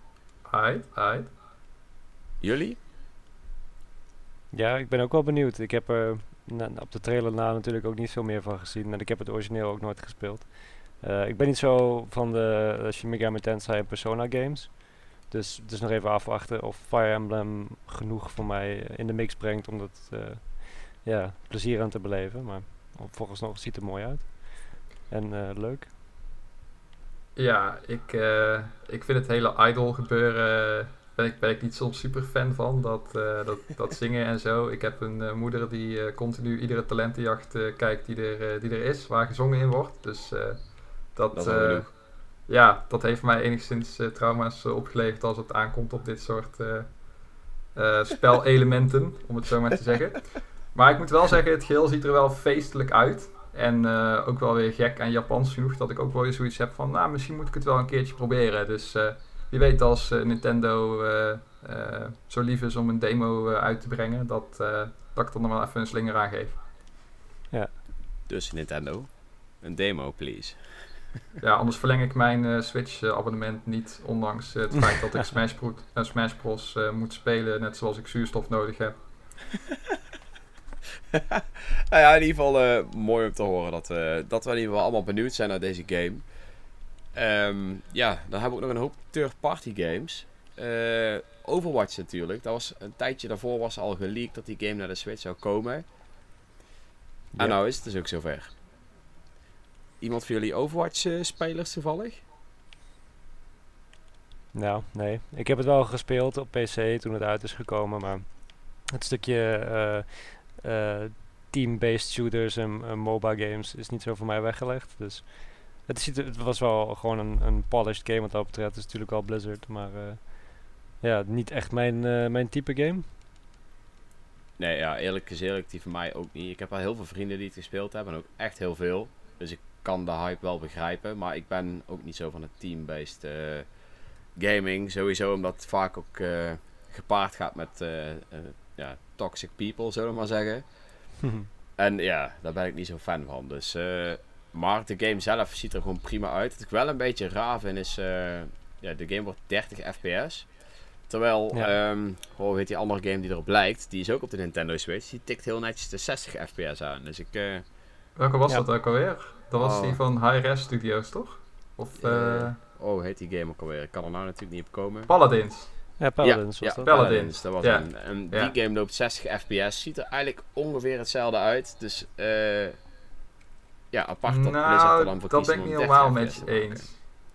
Hi, hi. Jullie? Ja, ik ben ook wel benieuwd. Ik heb er op de trailer na natuurlijk ook niet veel meer van gezien. En ik heb het origineel ook nooit gespeeld. Uh, ik ben niet zo van de uh, Shin Megami Tensei en Persona games. Dus, dus nog even afwachten of Fire Emblem genoeg voor mij in de mix brengt om dat uh, ja, plezier aan te beleven. Maar volgens nog ziet het er mooi uit. En leuk. Ja, ik, uh, ik vind het hele idol gebeuren, ben ik, ben ik niet soms super fan van, dat, uh, dat, dat zingen en zo. Ik heb een uh, moeder die continu iedere talentenjacht kijkt die er, die er is, waar gezongen in wordt. Dus dat, dat ja, dat heeft mij enigszins trauma's opgeleverd als het aankomt op dit soort spelelementen, om het zo maar te zeggen. Maar ik moet wel zeggen, het geheel ziet er wel feestelijk uit. En uh, ook wel weer gek en Japans genoeg dat ik ook wel weer zoiets heb van, nou, misschien moet ik het wel een keertje proberen. Dus uh, wie weet als uh, Nintendo zo lief is om een demo uit te brengen, dat, dat ik dan nog wel even een slinger aan geef. Ja. Dus Nintendo, een demo, please. ja, anders verleng ik mijn Switch-abonnement niet, ondanks het feit dat ik Smash, Bros, Smash Bros. moet spelen, net zoals ik zuurstof nodig heb. nou ja, in ieder geval uh, mooi om te horen dat, uh, dat we in ieder geval allemaal benieuwd zijn naar deze game. Um, ja, dan hebben we ook nog een hoop third-party games. Uh, Overwatch natuurlijk. Dat was, een tijdje daarvoor was al geleakt dat die game naar de Switch zou komen. Ja. En nou is het dus ook zover. Iemand van jullie Overwatch-spelers toevallig? Nou, nee. Ik heb het wel gespeeld op PC toen het uit is gekomen, maar het stukje uh, team-based shooters en MOBA games is niet zo voor mij weggelegd. Dus het, is, het was wel gewoon een, een polished game wat dat betreft. Het is natuurlijk al Blizzard, maar uh, ja, niet echt mijn, mijn type game. Nee, ja, eerlijk eerlijk, die voor mij ook niet. Ik heb al heel veel vrienden die het gespeeld hebben, en ook echt heel veel. Dus ik kan de hype wel begrijpen, maar ik ben ook niet zo van het team-based gaming. Sowieso omdat het vaak ook gepaard gaat met ja, toxic people, zullen we maar zeggen. en ja, daar ben ik niet zo fan van. Dus, uh, maar de game zelf ziet er gewoon prima uit. Wat ik wel een beetje raar vind is, uh, ja, de game wordt 30 fps. Terwijl, ja. um, hoe heet die andere game die erop lijkt, die is ook op de Nintendo Switch, die tikt heel netjes de 60 fps aan. Dus ik... Uh, Welke was dat ook alweer? Dat was die oh. van Hi-Res Studios, toch? Of, uh, oh, heet die game ook alweer? Ik kan er nou natuurlijk niet op komen. Paladins. Ja, Paladins was ja, dat. Paladins, dat was een. En die game loopt 60 fps. Ziet er eigenlijk ongeveer hetzelfde uit. Dus uh, ja, apart dat nou, Blizzard er dan voor dat ben ik niet helemaal met je eens.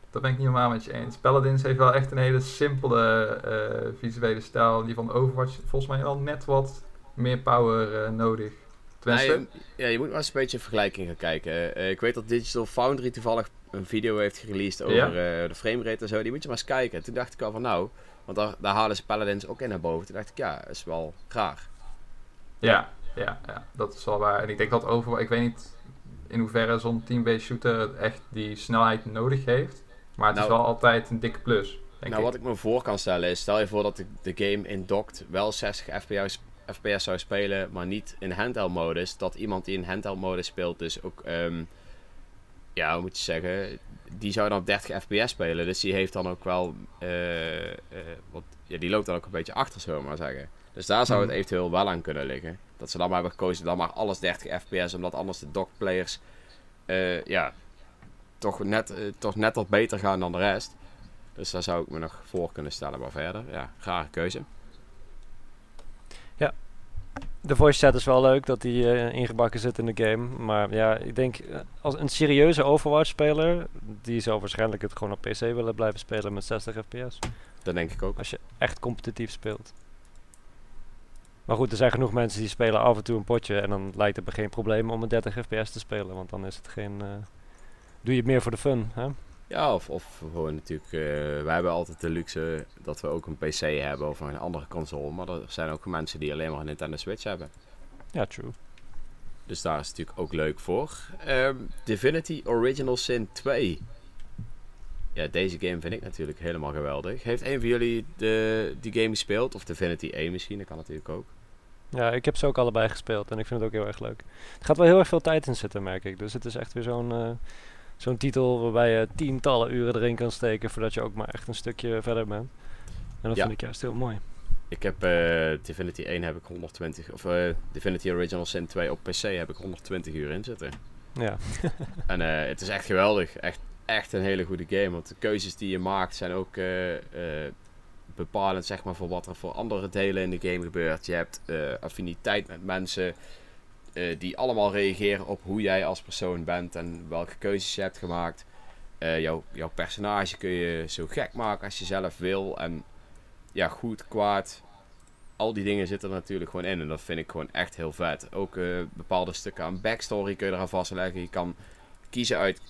dat ben ik niet helemaal met je eens. Paladins heeft wel echt een hele simpele uh, visuele stijl. Die van Overwatch volgens mij al net wat meer power uh, nodig. Tenminste. ja, je moet maar eens een beetje een vergelijking gaan kijken. Uh, ik weet dat Digital Foundry toevallig een video heeft gereleased over ja? de framerate en zo. Die moet je maar eens kijken. Toen dacht ik al van nou, want daar, daar halen ze Paladins ook in naar boven. Toen dacht ik ja, is wel raar. Ja, ja, ja, dat is wel waar. En ik denk dat over, ik weet niet in hoeverre zo'n team-based shooter echt die snelheid nodig heeft. Maar het is nou- wel altijd een dikke plus. nou, wat ik me voor kan stellen is, stel je voor dat de, de game in docked wel 60 fps, FPS zou spelen, maar niet in handheld modus. Dat iemand die in handheld modus speelt, dus ook, um, ja, hoe moet je zeggen, die zou dan op 30 fps spelen. Dus die heeft dan ook wel, uh, uh, wat, ja, die loopt dan ook een beetje achter, zullen we maar zeggen. Dus daar zou het hmm. eventueel wel aan kunnen liggen. Dat ze dan maar hebben gekozen, dan maar alles 30 fps, omdat anders de dock players, uh, ja, toch net, toch net wat beter gaan dan de rest. Dus daar zou ik me nog voor kunnen stellen. Maar verder, ja, rare keuze. De voice chat is wel leuk dat die uh, ingebakken zit in de game. Maar ja, ik denk als een serieuze Overwatch-speler, die zou waarschijnlijk het gewoon op PC willen blijven spelen met 60 fps. Dat denk ik ook. Als je echt competitief speelt. Maar goed, er zijn genoeg mensen die spelen af en toe een potje en dan lijkt het me geen probleem om een 30 fps te spelen. Want dan is het geen, uh, doe je het meer voor de fun. Hè? Ja, of, of gewoon natuurlijk, uh, wij hebben altijd de luxe dat we ook een PC hebben of een andere console. Maar er zijn ook mensen die alleen maar een Nintendo Switch hebben. Ja, true. Dus daar is het natuurlijk ook leuk voor. Um, Divinity Original Sin 2. Ja, deze game vind ik natuurlijk helemaal geweldig. Heeft een van jullie de, die game gespeeld? Of Divinity 1 misschien, dat kan natuurlijk ook. Ja, ik heb ze ook allebei gespeeld en ik vind het ook heel erg leuk. Het gaat wel heel erg veel tijd in zitten, merk ik. Dus het is echt weer zo'n uh, zo'n titel waarbij je tientallen uren erin kan steken voordat je ook maar echt een stukje verder bent. En dat vind ik juist heel mooi. Ik heb uh, Divinity 1 heb ik 120, of uh, Divinity Original Sin 2 op PC heb ik 120 uur in zitten. Ja. en het is echt geweldig. Echt, echt een hele goede game. Want de keuzes die je maakt zijn ook bepalend zeg maar, voor wat er voor andere delen in de game gebeurt. Je hebt affiniteit met mensen uh, die allemaal reageren op hoe jij als persoon bent en welke keuzes je hebt gemaakt. Uh, jouw, jouw personage kun je zo gek maken als je zelf wil. En ja, goed, kwaad. Al die dingen zitten er natuurlijk gewoon in. En dat vind ik gewoon echt heel vet. Ook bepaalde stukken aan backstory kun je eraan vastleggen. Je kan kiezen uit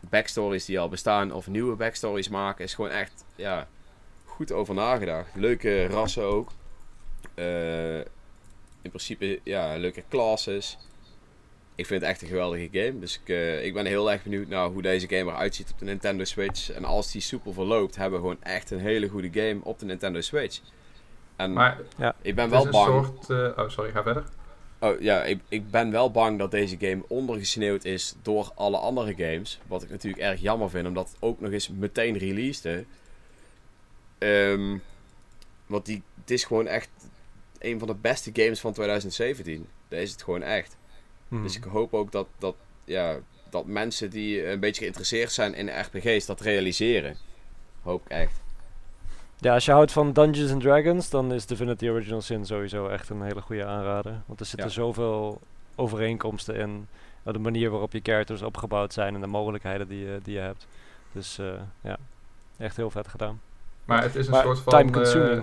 backstories die al bestaan of nieuwe backstories maken. Is gewoon echt, ja, goed over nagedacht. Leuke rassen ook. In principe, ja, leuke classes. Ik vind het echt een geweldige game. Dus ik, uh, ik ben heel erg benieuwd naar hoe deze game eruit ziet op de Nintendo Switch. En als die soepel verloopt, hebben we gewoon echt een hele goede game op de Nintendo Switch. En maar ja, ik ben wel bang. Soort, uh, oh, sorry, ga verder. Oh ja, ik, ik ben wel bang dat deze game ondergesneeuwd is door alle andere games. Wat ik natuurlijk erg jammer vind, omdat het ook nog eens meteen released. Um, want die, het is gewoon echt een van de beste games van 2017. Dat is het gewoon echt. Hmm. Dus ik hoop ook dat, dat, ja, dat mensen die een beetje geïnteresseerd zijn in RPG's dat realiseren. Hoop ik echt. Ja, als je houdt van Dungeons and Dragons, dan is Divinity Original Sin sowieso echt een hele goede aanrader. Want er zitten zoveel overeenkomsten in. De manier waarop je characters opgebouwd zijn en de mogelijkheden die, je, die je hebt. Dus uh, ja, echt heel vet gedaan. Maar het is een soort van uh,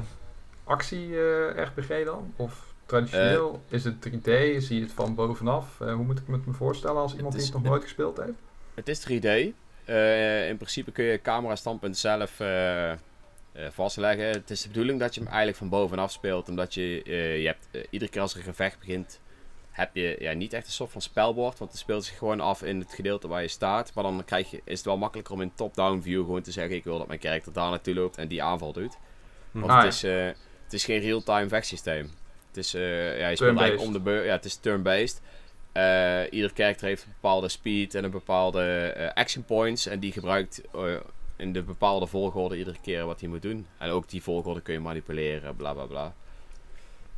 actie-RPG dan? Of traditioneel? is het 3D? Zie je het van bovenaf? hoe moet ik me het me voorstellen als iemand die het nog nooit gespeeld heeft? Het is 3D. in principe kun je camera standpunt zelf vastleggen. Het is de bedoeling dat je hem eigenlijk van bovenaf speelt. Omdat je, je hebt, iedere keer als er een gevecht begint, heb je ja, niet echt een soort van spelbord. Want het speelt zich gewoon af in het gedeelte waar je staat. Maar dan krijg je, is het wel makkelijker om in top-down view gewoon te zeggen: Ik wil dat mijn karakter daar naartoe loopt en die aanval doet. Want het, ah, is, uh, het is geen real-time vechtsysteem. Het is, uh, ja, je speelt eigenlijk om de beurt. Ja, het is turn-based. Uh, ieder karakter heeft een bepaalde speed en een bepaalde action points. En die gebruikt in de bepaalde volgorde iedere keer wat hij moet doen. En ook die volgorde kun je manipuleren, bla bla bla.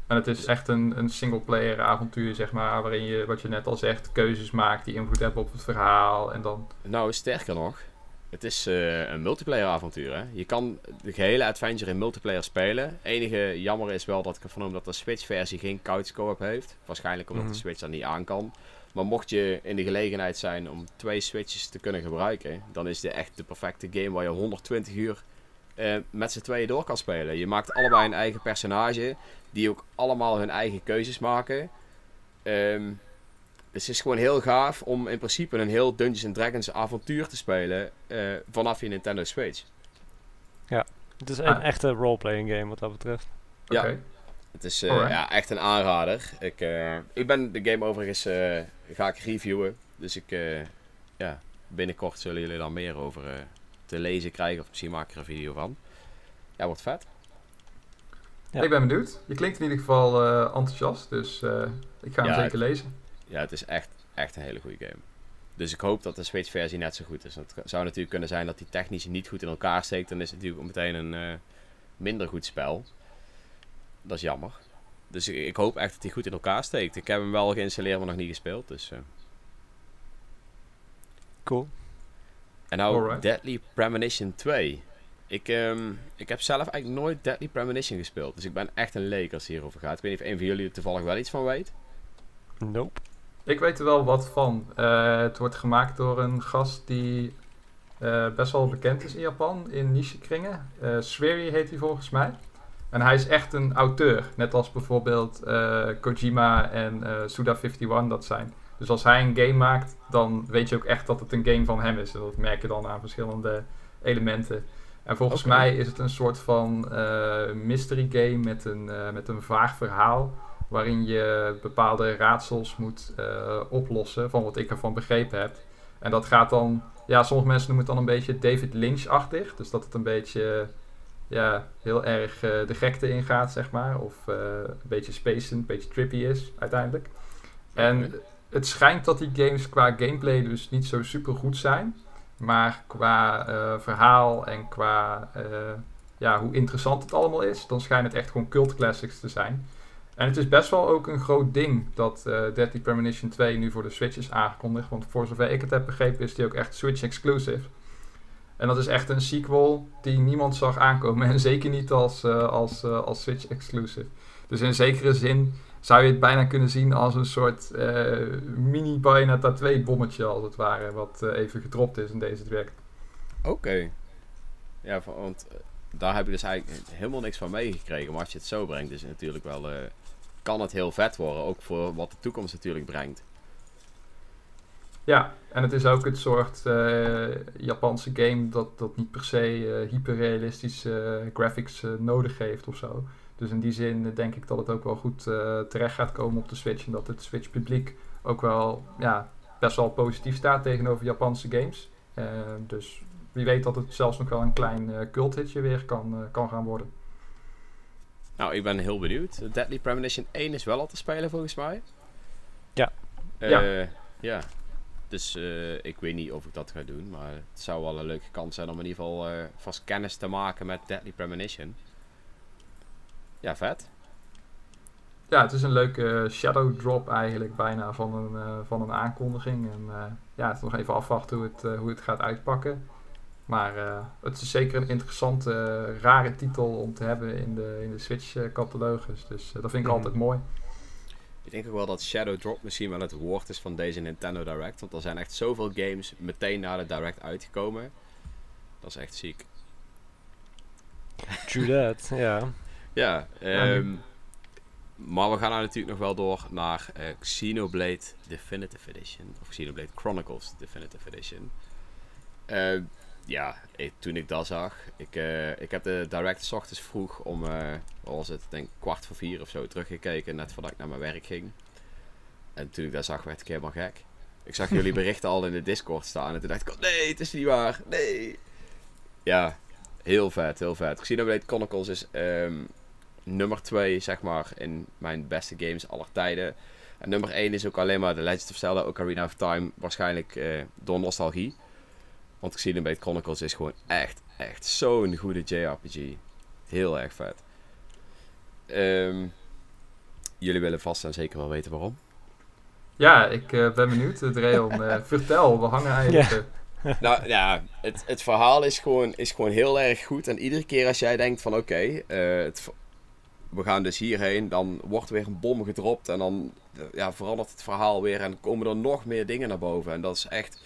En het is echt een, een single-player avontuur, zeg maar, waarin je, wat je net al zegt, keuzes maakt die invloed hebben op het verhaal. En dan... Nou, sterker nog, het is uh, een multiplayer avontuur. Hè? Je kan de gehele adventure in multiplayer spelen. Enige jammer is wel dat ik ervan dat de Switch-versie geen couch co-op heeft. Waarschijnlijk omdat de mhm. Switch dat niet aan kan. Maar mocht je in de gelegenheid zijn om twee Switches te kunnen gebruiken, dan is dit echt de perfecte game waar je 120 uur uh, met z'n tweeën door kan spelen. Je maakt allebei een eigen personage, die ook allemaal hun eigen keuzes maken. Um, dus het is gewoon heel gaaf om in principe een heel Dungeons Dragons avontuur te spelen uh, vanaf je Nintendo Switch. Ja, het is een ah. echte roleplaying game wat dat betreft. Ja, het is uh, ja, echt een aanrader. Ik, uh, ik ben de game overigens ga ik reviewen. Dus ik, ja, binnenkort zullen jullie daar meer over te lezen krijgen. Of misschien maak ik er een video van. Ja, wordt vet. Ja. Ik ben benieuwd. Je klinkt in ieder geval enthousiast. Dus ik ga hem zeker lezen ja, het is echt, echt een hele goede game. Dus ik hoop dat de Switch-versie net zo goed is. Het zou natuurlijk kunnen zijn dat die technisch niet goed in elkaar steekt. Dan is het natuurlijk meteen een uh, minder goed spel. Dat is jammer. Dus ik, ik, hoop echt dat hij goed in elkaar steekt. Ik heb hem wel geïnstalleerd, maar nog niet gespeeld. Dus, uh. Cool. En nou Deadly Premonition 2. Ik, um, ik heb zelf eigenlijk nooit Deadly Premonition gespeeld. Dus ik ben echt een leek als het hierover gaat. Ik weet niet of een van jullie er toevallig wel iets van weet. Nope. Ik weet er wel wat van. Uh, het wordt gemaakt door een gast die uh, best wel bekend is in Japan, in niche-kringen. Uh, heet hij volgens mij. En hij is echt een auteur, net als bijvoorbeeld Kojima en Suda51 dat zijn. Dus als hij een game maakt, dan weet je ook echt dat het een game van hem is. En dat merk je dan aan verschillende elementen. En volgens mij is het een soort van mystery game met een, met een vaag verhaal waarin je bepaalde raadsels moet uh, oplossen, van wat ik ervan begrepen heb. En dat gaat dan, ja, sommige mensen noemen het dan een beetje David Lynch-achtig. Dus dat het een beetje, ja, heel erg uh, de gekte ingaat, zeg maar. Of uh, een beetje spacend, een beetje trippy is, uiteindelijk. En het schijnt dat die games qua gameplay dus niet zo super goed zijn. Maar qua verhaal en qua ja, hoe interessant het allemaal is, dan schijnt het echt gewoon cult classics te zijn. En het is best wel ook een groot ding dat uh, Deadly Premonition 2 nu voor de Switch is aangekondigd. Want voor zover ik het heb begrepen is die ook echt Switch exclusive. En dat is echt een sequel die niemand zag aankomen. En zeker niet als, uh, als, uh, als Switch exclusive. Dus in zekere zin zou je het bijna kunnen zien als een soort mini Bayonetta 2 bommetje als het ware. Wat even gedropt is in deze direct. Oké. Ja, want daar heb je dus eigenlijk helemaal niks van meegekregen. Maar als je het zo brengt, is het natuurlijk wel kan het heel vet worden. Ook voor wat de toekomst natuurlijk brengt. Ja, en het is ook het soort uh, Japanse game dat, dat niet per se uh, hyperrealistische uh, graphics nodig heeft of zo. Dus in die zin denk ik dat het ook wel goed terecht gaat komen op de Switch. En dat het Switch publiek ook wel ja, best wel positief staat tegenover Japanse games. dus wie weet dat het zelfs nog wel een klein culthitje weer kan, kan gaan worden. Nou, ik ben heel benieuwd. Deadly Premonition 1 is wel al te spelen volgens mij. Ja. Uh, ja. ja. Dus uh, ik weet niet of ik dat ga doen. Maar het zou wel een leuke kans zijn om in ieder geval uh, vast kennis te maken met Deadly Premonition. Ja, vet. Ja, het is een leuke shadow drop eigenlijk bijna van een, van een aankondiging. En ja, het is nog even afwachten hoe het, hoe het gaat uitpakken. Maar uh, het is zeker een interessante, uh, rare titel om te hebben in de, in de Switch-catalogus. Dus uh, dat vind ik mm. altijd mooi. Ik denk ook wel dat Shadow Drop misschien wel het woord is van deze Nintendo Direct. Want er zijn echt zoveel games meteen na de Direct uitgekomen. Dat is echt ziek. True that, ja. ja, um, maar we gaan nou natuurlijk nog wel door naar Xenoblade Definitive Edition. Of Xenoblade Chronicles Definitive Edition. Uh, ja, toen ik dat zag, ik, uh, ik heb de direct s ochtends vroeg om, uh, wat was het, denk kwart voor vier of zo teruggekeken, net voordat ik naar mijn werk ging. En toen ik dat zag, werd ik helemaal gek. Ik zag jullie berichten al in de Discord staan en toen dacht ik, oh, nee, het is niet waar, nee. Ja, heel vet, heel vet. Xenoblade Chronicles is um, nummer 2, zeg maar, in mijn beste games aller tijden. En nummer 1 is ook alleen maar The Legend of Zelda Ocarina of Time, waarschijnlijk uh, door nostalgie. Want Xenoblade Chronicles is gewoon echt, echt zo'n goede JRPG. Heel erg vet. Um, jullie willen vast en zeker wel weten waarom. Ja, ik uh, ben benieuwd, Dreon. Uh, vertel, we hangen eigenlijk... nou ja, het, het verhaal is gewoon, is gewoon heel erg goed. En iedere keer als jij denkt van oké, okay, uh, we gaan dus hierheen. Dan wordt er weer een bom gedropt. En dan ja, verandert het verhaal weer. En komen er nog meer dingen naar boven. En dat is echt.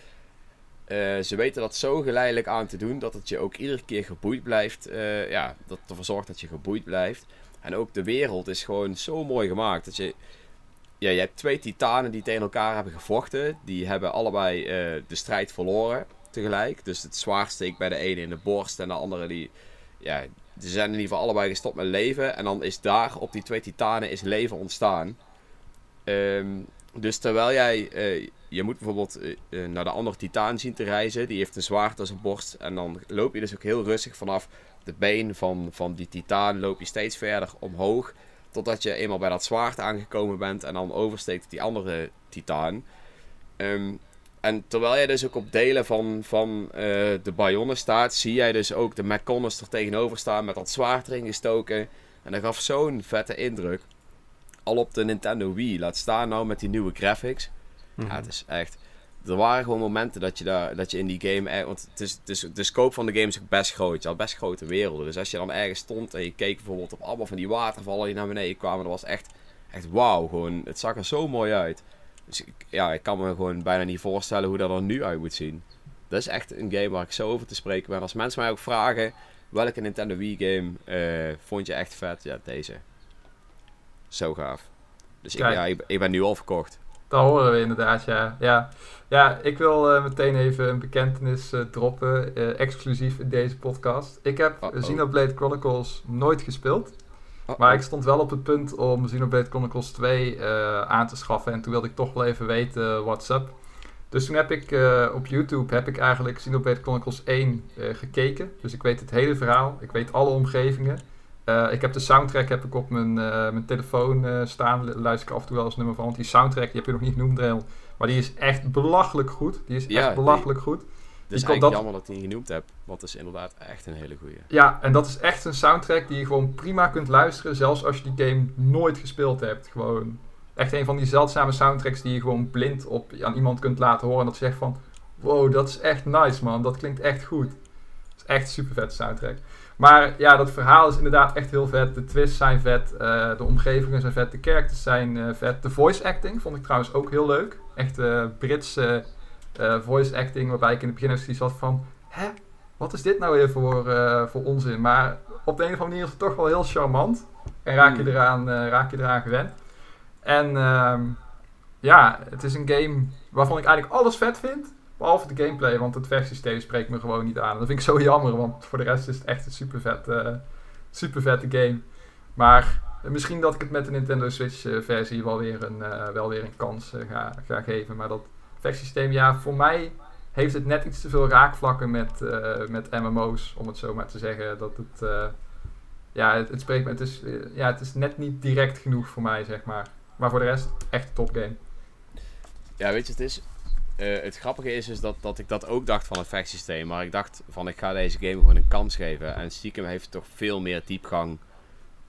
Uh, ze weten dat zo geleidelijk aan te doen. Dat het je ook iedere keer geboeid blijft. Uh, ja, dat ervoor zorgt dat je geboeid blijft. En ook de wereld is gewoon zo mooi gemaakt. Dat je. Ja, je hebt twee titanen die tegen elkaar hebben gevochten. Die hebben allebei uh, de strijd verloren tegelijk. Dus het zwaard steekt bij de ene in de borst. En de andere die. Ja, ze zijn in ieder geval allebei gestopt met leven. En dan is daar op die twee titanen is leven ontstaan. Um, dus terwijl jij, uh, je moet bijvoorbeeld uh, naar de andere titaan zien te reizen. Die heeft een zwaard als een borst. En dan loop je dus ook heel rustig vanaf de been van, van die titaan. Loop je steeds verder omhoog. Totdat je eenmaal bij dat zwaard aangekomen bent. En dan oversteekt die andere titaan. Um, en terwijl jij dus ook op delen van, van de Bayonnen staat, zie jij dus ook de McConnors er tegenover staan met dat zwaard erin gestoken. En dat gaf zo'n vette indruk. Al op de Nintendo Wii. Laat staan nou met die nieuwe graphics. Ja, mhm. het is echt... Er waren gewoon momenten dat je, daar, dat je in die game... want het is, het is, de scope van de game is ook best groot. Je had best grote werelden. Dus als je dan ergens stond en je keek bijvoorbeeld op allemaal van die watervallen die naar beneden kwamen. Dat was echt, echt wauw. Gewoon, het zag er zo mooi uit. Dus ik, ja, ik kan me gewoon bijna niet voorstellen hoe dat er nu uit moet zien. Dat is echt een game waar ik zo over te spreken ben. Als mensen mij ook vragen welke Nintendo Wii game uh, vond je echt vet, ja, deze. Zo gaaf. Dus ik, ja, ik, ben nu al verkocht. Dat horen we inderdaad, ja. Ja, ja ik wil uh, meteen even een bekentenis uh, droppen, exclusief in deze podcast. Ik heb -oh. Xenoblade Chronicles nooit gespeeld. Maar ik stond wel op het punt om Xenoblade Chronicles 2 uh, eh, aan te schaffen. En toen wilde ik toch wel even weten what's up. Dus toen heb ik uh, op YouTube heb ik eigenlijk Xenoblade Chronicles 1 uh, eh, gekeken. Dus ik weet het hele verhaal. Ik weet alle omgevingen. Ik heb de soundtrack heb ik op mijn, mijn telefoon staan. Luister ik af en toe wel eens nummer van. Want die soundtrack, die heb je nog niet genoemd, Dreel. Maar die is echt belachelijk goed. Die is echt belachelijk goed. Het is eigenlijk dat... jammer dat ik die genoemd heb, want het is inderdaad echt een hele goede. Ja, en dat is echt een soundtrack die je gewoon prima kunt luisteren, zelfs als je die game nooit gespeeld hebt. Gewoon echt een van die zeldzame soundtracks die je gewoon blind op, aan iemand kunt laten horen. En dat zegt van, wow, dat is echt nice man, dat klinkt echt goed. Het is echt super vet soundtrack. Maar ja, dat verhaal is inderdaad echt heel vet. De twists zijn vet, uh, de omgevingen zijn vet, de characters zijn uh, vet. De voice acting vond ik trouwens ook heel leuk. Echt uh, Britse voice acting, waarbij ik in het begin even zat van, hè, wat is dit nou weer voor, voor onzin? Maar op de een of andere manier is het toch wel heel charmant. En raak je hmm. eraan, raak je eraan gewend. En uh, ja, het is een game waarvan ik eigenlijk alles vet vind. Behalve de gameplay, want het vechtsysteem spreekt me gewoon niet aan. Dat vind ik zo jammer, want voor de rest is het echt een super, vet, super vette game. Maar misschien dat ik het met de Nintendo Switch versie wel weer een, wel weer een kans ga, ga geven. Maar dat vechtsysteem, ja, voor mij heeft het net iets te veel raakvlakken met, met MMO's, om het zo maar te zeggen. Dat het, ja, het, spreekt me, het is, ja, het is net niet direct genoeg voor mij, zeg maar. Maar voor de rest, echt een topgame. Ja, weet je, het is, het grappige is, is dat, dat ik dat ook dacht van het vechtsysteem. Maar ik dacht van, ik ga deze game gewoon een kans geven. En stiekem heeft toch veel meer diepgang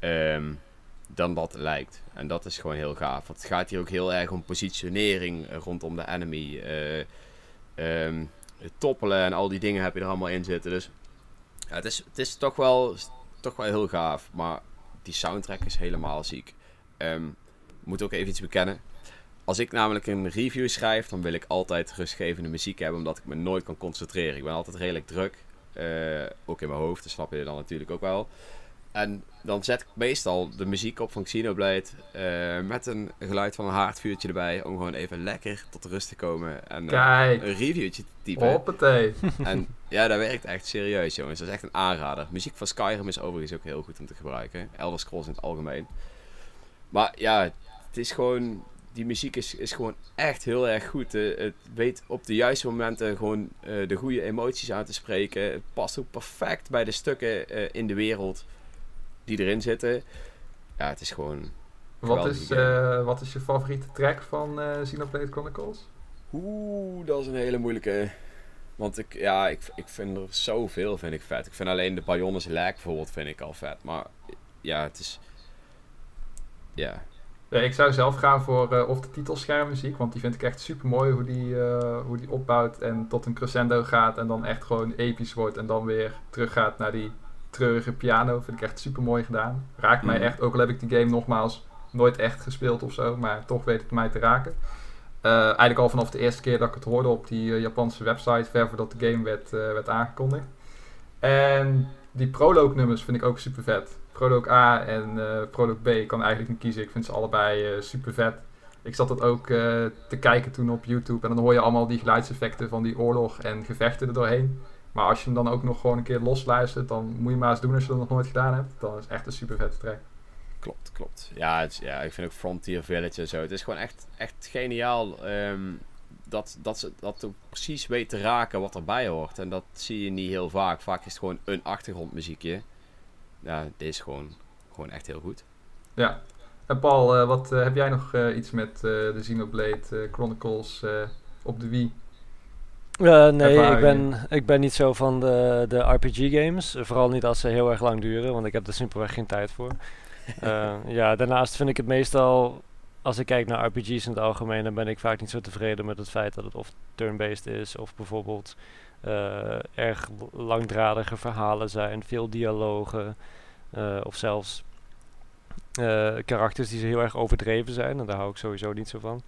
um, dan dat lijkt. En dat is gewoon heel gaaf. Want het gaat hier ook heel erg om positionering rondom de enemy. Uh, toppelen en al die dingen heb je er allemaal in zitten. Dus ja, het, is, het is toch wel, toch wel heel gaaf. Maar die soundtrack is helemaal ziek. Um, moet ook even iets bekennen. Als ik namelijk een review schrijf, dan wil ik altijd rustgevende muziek hebben, omdat ik me nooit kan concentreren. Ik ben altijd redelijk druk. Uh, ook in mijn hoofd, dat snap je dan natuurlijk ook wel. En dan zet ik meestal de muziek op van Xenoblade uh, met een geluid van een haardvuurtje erbij. Om gewoon even lekker tot rust te komen en uh, een reviewtje te typen. Hoppatee. En ja, dat werkt echt serieus jongens. Dat is echt een aanrader. Muziek van Skyrim is overigens ook heel goed om te gebruiken. Elder Scrolls in het algemeen. Maar ja, het is gewoon... Die muziek is, is gewoon echt heel erg goed. Uh, het weet op de juiste momenten gewoon de goede emoties aan te spreken. Het past ook perfect bij de stukken in de wereld die erin zitten. Ja, het is gewoon. Wat is, wat is je favoriete track van Xenoblade Chronicles? Oeh, dat is een hele moeilijke. Want ik, ja, ik, ik vind er zoveel vind ik vet. Ik vind alleen de Bayonnes Lag bijvoorbeeld vind ik al vet. Maar ja, het is... Ja. Ja ik zou zelf gaan voor uh, of de titelschermmuziek. Want die vind ik echt super mooi hoe die, uh, hoe die opbouwt en tot een crescendo gaat. En dan echt gewoon episch wordt. En dan weer teruggaat naar die treurige piano. Vind ik echt super mooi gedaan. Raakt mij mhm. echt, ook al heb ik die game nogmaals nooit echt gespeeld of zo, maar toch weet het mij te raken. Uh, eigenlijk al vanaf de eerste keer dat ik het hoorde op die Japanse website, ver voordat de game werd, werd aangekondigd. En die prologue nummers vind ik ook super vet. Prologue A en uh, Prologue B. Ik kan eigenlijk niet kiezen. Ik vind ze allebei uh, super vet. Ik zat dat ook uh, te kijken toen op YouTube. En dan hoor je allemaal die geluidseffecten van die oorlog en gevechten er doorheen. Maar als je hem dan ook nog gewoon een keer losluistert, dan moet je maar eens doen als je dat nog nooit gedaan hebt. Dan is het echt een super vette track. Klopt, klopt. Ja, het, ja, ik vind ook Frontier Village en zo. Het is gewoon echt, echt geniaal um, dat, dat ze dat precies weet te raken wat erbij hoort. En dat zie je niet heel vaak. Vaak is het gewoon een achtergrondmuziekje ja, dit is gewoon, gewoon echt heel goed. Ja. En Paul, uh, wat uh, heb jij nog uh, iets met de Xenoblade Chronicles op de Wii? nee, ik ben, ik ben niet zo van de, de RPG-games. Vooral niet als ze heel erg lang duren, want ik heb er simpelweg geen tijd voor. ja, daarnaast vind ik het meestal, als ik kijk naar RPG's in het algemeen, dan ben ik vaak niet zo tevreden met het feit dat het of turn-based is, of bijvoorbeeld erg langdradige verhalen zijn, veel dialogen. Eh, of zelfs uh, karakters die ze heel erg overdreven zijn. En daar hou ik sowieso niet zo van.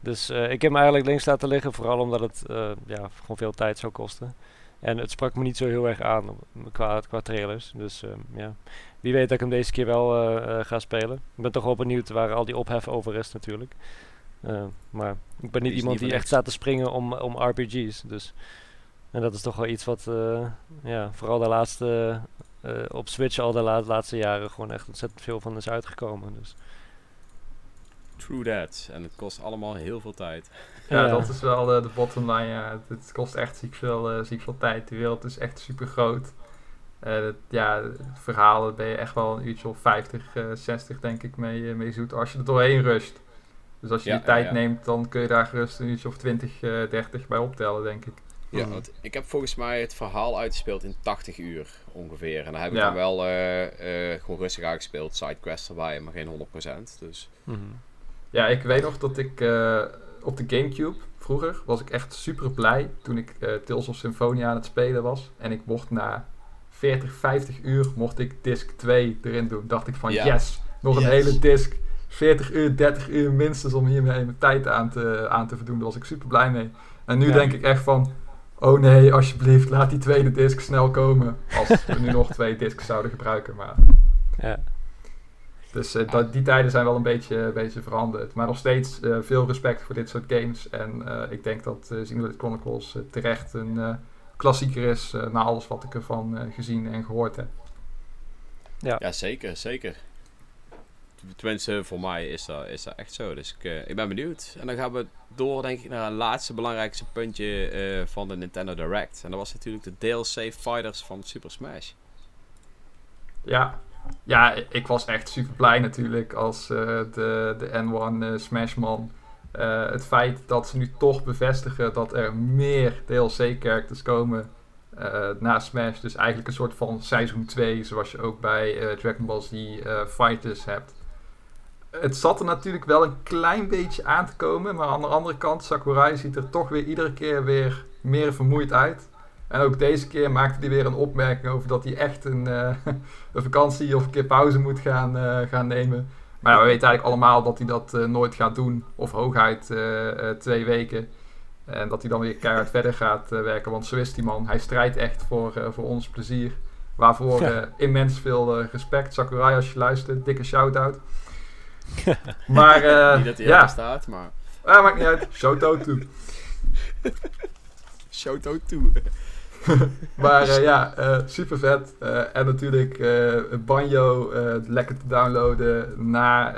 Dus uh, ik heb me eigenlijk links laten liggen, vooral omdat het ja, gewoon veel tijd zou kosten. En het sprak me niet zo heel erg aan qua, qua trailers. Dus ja, wie weet dat ik hem deze keer wel ga spelen. Ik ben toch wel benieuwd waar al die ophef over is natuurlijk. maar ik ben niet iemand die echt staat te springen om, om RPG's. Dus. En dat is toch wel iets wat ja, vooral de laatste uh, op Switch al de laatste jaren gewoon echt ontzettend veel van is uitgekomen. Dus. True that. En het kost allemaal heel veel tijd. Ja, dat is wel de, de bottom line. Ja. Het, kost echt ziek veel, uh, ziek veel tijd. De wereld is echt super groot. Uh, ja, het verhaal ben je echt wel een uurtje of 50, 60 denk ik mee, mee zoet. Als je er doorheen rust. Dus als je die tijd neemt, dan kun je daar gerust een uurtje of 20, 30 bij optellen, denk ik. Ja, hmm. want ik heb volgens mij het verhaal uitgespeeld in 80 uur ongeveer. En dan heb ik dan wel uh, uh, gewoon rustig uitgespeeld, sidequests erbij, maar geen 100%. Dus. Hmm. Ja, ik weet nog dat ik uh, op de Gamecube vroeger was ik echt super blij toen ik Tales of Symphonia aan het spelen was. En ik mocht na 40, 50 uur mocht ik disc 2 erin doen. Dacht ik van yes, nog een hele disc. 40 uur, 30 uur minstens om hiermee mijn tijd aan te, aan te verdoen. Daar was ik super blij mee. En nu denk ik echt van, oh nee, alsjeblieft, laat die tweede disc snel komen. Als we nu nog twee discs zouden gebruiken. Maar... Ja. Dus uh, dat, die tijden zijn wel een beetje, een beetje veranderd. Maar nog steeds uh, veel respect voor dit soort games. En uh, ik denk dat uh, Xenoblade Chronicles terecht een klassieker is na alles wat ik ervan gezien en gehoord heb. Ja, ja zeker, zeker. Tenminste, voor mij is dat, is dat echt zo. Dus ik, ik ben benieuwd. En dan gaan we door, denk ik, naar een laatste belangrijkste puntje uh, van de Nintendo Direct. En dat was natuurlijk de DLC Fighters van Super Smash. Ja, ja ik was echt super blij natuurlijk als uh, de, de N1 uh, Smashman. het feit dat ze nu toch bevestigen dat er meer DLC-characters komen na Smash. Dus eigenlijk een soort van seizoen 2, zoals je ook bij Dragon Ball Z Fighters hebt het zat er natuurlijk wel een klein beetje aan te komen. Maar aan de andere kant, Sakurai ziet er toch weer iedere keer weer meer vermoeid uit. En ook deze keer maakte hij weer een opmerking over dat hij echt een, uh, een vakantie of een keer pauze moet gaan, uh, gaan nemen. Maar ja, we weten eigenlijk allemaal dat hij dat uh, nooit gaat doen. Of hooguit twee weken. En dat hij dan weer keihard verder gaat werken. Want zo is die man. Hij strijdt echt voor, voor ons plezier. Waarvoor immens veel respect. Sakurai, als je luistert, dikke shout-out. maar, uh, niet dat hij ja. staat, maar... Ah, maakt niet uit. Shoto toe. Shoto toe. maar uh, ja, uh, super vet. en natuurlijk Banjo lekker te downloaden na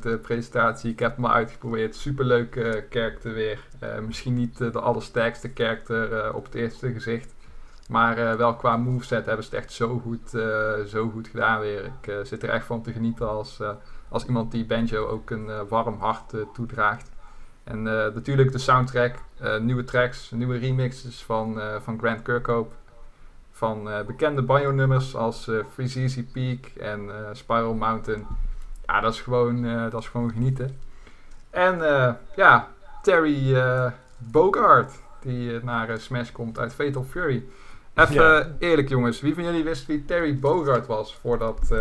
de presentatie. Ik heb hem uitgeprobeerd. Super leuke karakter weer. misschien niet de allersterkste karakter op het eerste gezicht. Maar wel qua moveset hebben ze het echt zo goed, zo goed gedaan weer. Ik zit er echt van te genieten als als iemand die banjo ook een uh, warm hart uh, toedraagt. En uh, natuurlijk de soundtrack, nieuwe tracks, nieuwe remixes van, van Grant Kirkhope. Van bekende banjo-nummers als Freeze Easy Peak en Spiral Mountain. Ja, dat is gewoon, dat is gewoon genieten. En ja, Terry Bogard, die naar Smash komt uit Fatal Fury. Even eerlijk jongens, wie van jullie wist wie Terry Bogard was voordat, uh,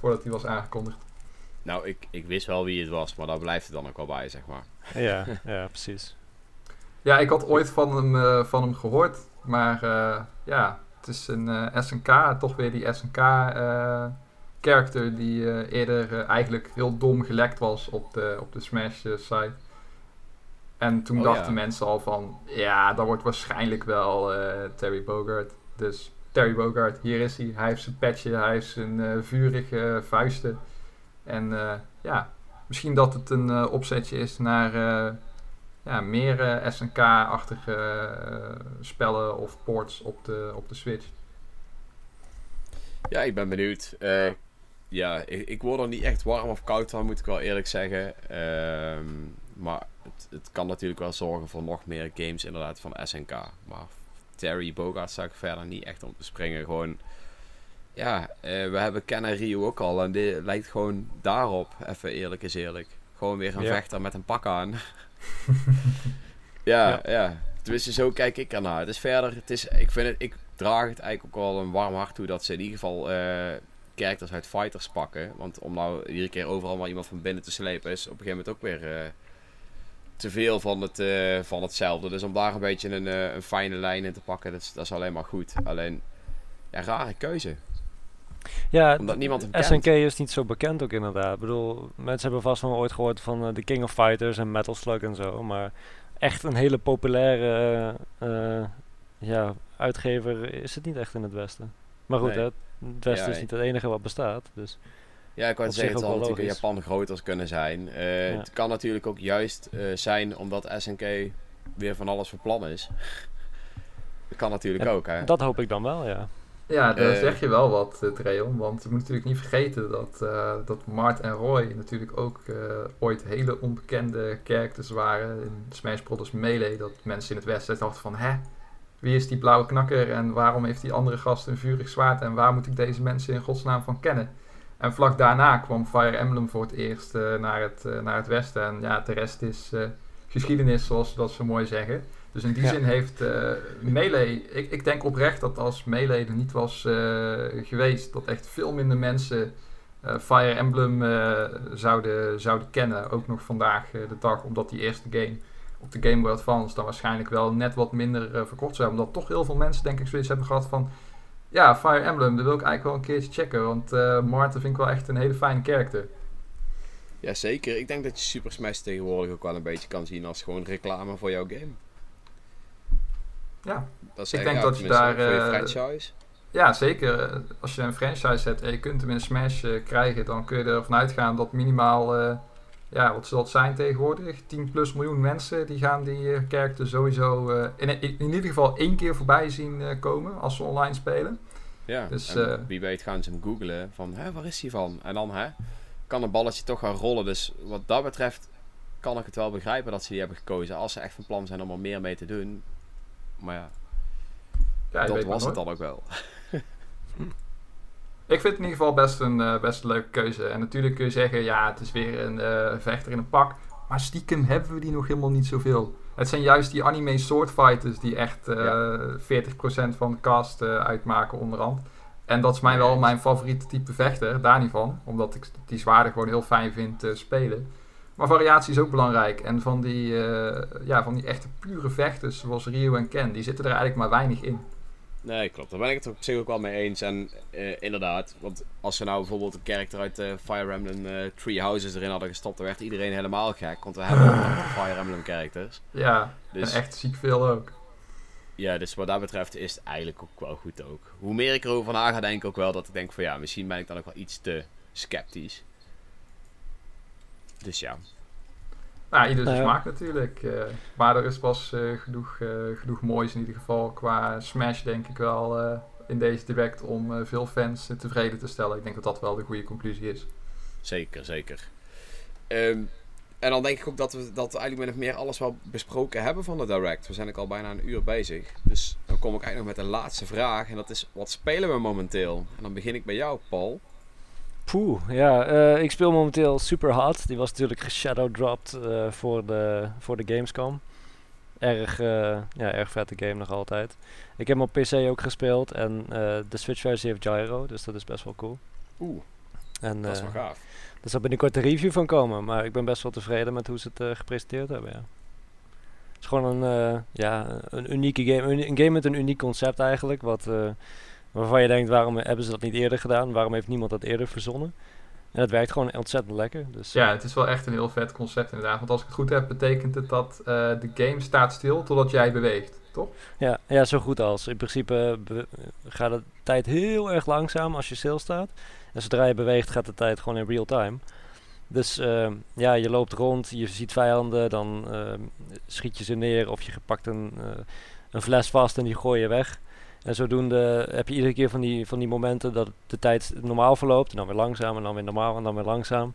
voordat hij was aangekondigd? Nou, ik, ik wist wel wie het was, maar daar blijft het dan ook wel bij, zeg maar. Ja, ja precies. Ja, ik had ooit van hem, uh, van hem gehoord, maar uh, ja, het is een SNK, toch weer die SNK character die eerder eigenlijk heel dom gelekt was op de, op de Smash site. En toen oh, dachten mensen al van, ja, dat wordt waarschijnlijk wel uh, Terry Bogard. Dus Terry Bogard, hier is hij. Hij heeft zijn petje, hij heeft zijn uh, vurige vuisten. En uh, ja, misschien dat het een opzetje is naar ja, meer SNK-achtige spellen of ports op de, op de Switch. Ja, ik ben benieuwd. ja, ik, ik, word er niet echt warm of koud van, moet ik wel eerlijk zeggen. Ehm, maar het, het, kan natuurlijk wel zorgen voor nog meer games inderdaad van SNK. Maar Terry Bogart zou ik verder niet echt om te springen. Gewoon, ja, eh, we hebben Ken en Ryu ook al. En dit lijkt gewoon daarop, even eerlijk is eerlijk. Gewoon weer een vechter met een pak aan. ja, ja, ja. Tenminste, zo kijk ik ernaar. Het is verder, het is, ik vind het, ik draag het eigenlijk ook wel een warm hart toe dat ze in ieder geval uh, characters uit fighters pakken. Want om nou iedere keer overal maar iemand van binnen te slepen is op een gegeven moment ook weer... Uh, te veel van, het, uh, van hetzelfde. Dus om daar een beetje een, een fijne lijn in te pakken, dat is, dat is alleen maar goed. Alleen, ja, rare keuze. Ja, Omdat niemand SNK is niet zo bekend ook inderdaad. Ik bedoel, mensen hebben vast wel ooit gehoord van uh, The King of Fighters en Metal Slug en zo. Maar echt een hele populaire ja, uitgever is het niet echt in het Westen. Maar goed, het Westen is niet het enige wat bestaat. Dus. Ja, ik wou zeggen, het zal natuurlijk in Japan groter kunnen zijn. Uh, Het kan natuurlijk ook juist zijn omdat SNK weer van alles voor plan is. dat kan natuurlijk ook, hè? Dat hoop ik dan wel, ja. Ja, daar uh, zeg je wel wat, Treon. Want je moet natuurlijk niet vergeten dat, dat Mart en Roy natuurlijk ook ooit hele onbekende characters waren in Smash Bros. Melee. Dat mensen in het Westen dachten van, hè, wie is die blauwe knakker en waarom heeft die andere gast een vurig zwaard en waar moet ik deze mensen in godsnaam van kennen? En vlak daarna kwam Fire Emblem voor het eerst uh, naar, het, uh, naar het westen. En ja, de rest is uh, geschiedenis, zoals dat ze mooi zeggen. Dus in die zin heeft Melee... Ik, ik denk oprecht dat als Melee er niet was geweest... dat echt veel minder mensen Fire Emblem zouden, zouden kennen. Ook nog vandaag de dag, omdat die eerste game op de Game Boy Advance... dan waarschijnlijk wel net wat minder verkocht zou. Omdat toch heel veel mensen, denk ik, zoiets hebben gehad van ja, Fire Emblem, dat wil ik eigenlijk wel een keertje checken. Want uh, Martin vind ik wel echt een hele fijne karakter. Ja, zeker. Ik denk dat je Super Smash tegenwoordig ook wel een beetje kan zien als gewoon reclame voor jouw game. Ja, dat is ik denk dat je daar... Eh, franchise. Ja, zeker. Als je een franchise hebt en je kunt hem in Smash uh, krijgen, dan kun je ervan uitgaan dat minimaal ja, wat zal het zijn tegenwoordig? 10 plus miljoen mensen die gaan die character sowieso uh, in, in, ieder geval één keer voorbij zien uh, komen als ze online spelen. Ja, dus, wie weet gaan ze hem googlen van hè, waar is hij van? En dan hè, kan een balletje toch gaan rollen. Dus wat dat betreft kan ik het wel begrijpen dat ze die hebben gekozen. Als ze echt van plan zijn om er meer mee te doen. Maar ja, ja dat was het dan ook wel. Ik vind het in ieder geval best een, uh, best een leuke keuze. En natuurlijk kun je zeggen, ja, het is weer een uh, vechter in een pak. Maar stiekem hebben we die nog helemaal niet zoveel. Het zijn juist die anime swordfighters die echt uh, ja. 40% van de cast uitmaken onderhand. En dat is mij wel mijn favoriete type vechter, daar niet van. Omdat ik die zwaarden gewoon heel fijn vind te spelen. Maar variatie is ook belangrijk. En van die, ja, van die echte pure vechters zoals Ryu en Ken, die zitten er eigenlijk maar weinig in. Nee, klopt. Daar ben ik het op zich ook wel mee eens. En uh, inderdaad, want als ze nou bijvoorbeeld een karakter uit uh, Fire Emblem Three Houses erin hadden gestopt, dan werd iedereen helemaal gek. Want we hebben ook Fire Emblem characters. Ja, dus, en echt ziek veel ook. Ja, dus wat dat betreft is het eigenlijk ook wel goed ook. Hoe meer ik erover na ga denken ook wel dat ik denk van ja, misschien ben ik dan ook wel iets te sceptisch. Dus ja. Nou, ieder zijn smaak natuurlijk. Uh, maar er is pas uh, genoeg, uh, genoeg moois in ieder geval qua Smash, denk ik wel, in deze direct om veel fans tevreden te stellen. Ik denk dat dat wel de goede conclusie is. Zeker, zeker. Um, en dan denk ik ook dat we dat eigenlijk min of meer alles wel besproken hebben van de direct. We zijn ook al bijna een uur bezig. Dus dan kom ik eigenlijk nog met de laatste vraag. En dat is, wat spelen we momenteel? En dan begin ik bij jou, Paul. Poeh, ja. Uh, ik speel momenteel Super Hot. Die was natuurlijk geshadowdropped uh, voor, de, voor de Gamescom. erg, ja, erg vette game nog altijd. Ik heb hem op PC ook gespeeld en de Switch versie heeft gyro, dus dat is best wel cool. Oeh, en, dat is wel gaaf. Er zal binnenkort een review van komen, maar ik ben best wel tevreden met hoe ze het gepresenteerd hebben, ja. Het is gewoon een, ja, een unieke game, een, game met een uniek concept eigenlijk, wat waarvan je denkt, waarom hebben ze dat niet eerder gedaan? Waarom heeft niemand dat eerder verzonnen? En het werkt gewoon ontzettend lekker. Dus, ja, het is wel echt een heel vet concept inderdaad. Want als ik het goed heb, betekent het dat uh, de game staat stil totdat jij beweegt, toch? Ja, ja zo goed als. In principe gaat de tijd heel erg langzaam als je stilstaat. En zodra je beweegt, gaat de tijd gewoon in real time. Dus uh, ja, je loopt rond, je ziet vijanden, dan uh, schiet je ze neer of je pakt een, een fles vast en die gooi je weg. En zodoende heb je iedere keer van die, van die momenten dat de tijd normaal verloopt. En dan weer langzaam en dan weer normaal en dan weer langzaam.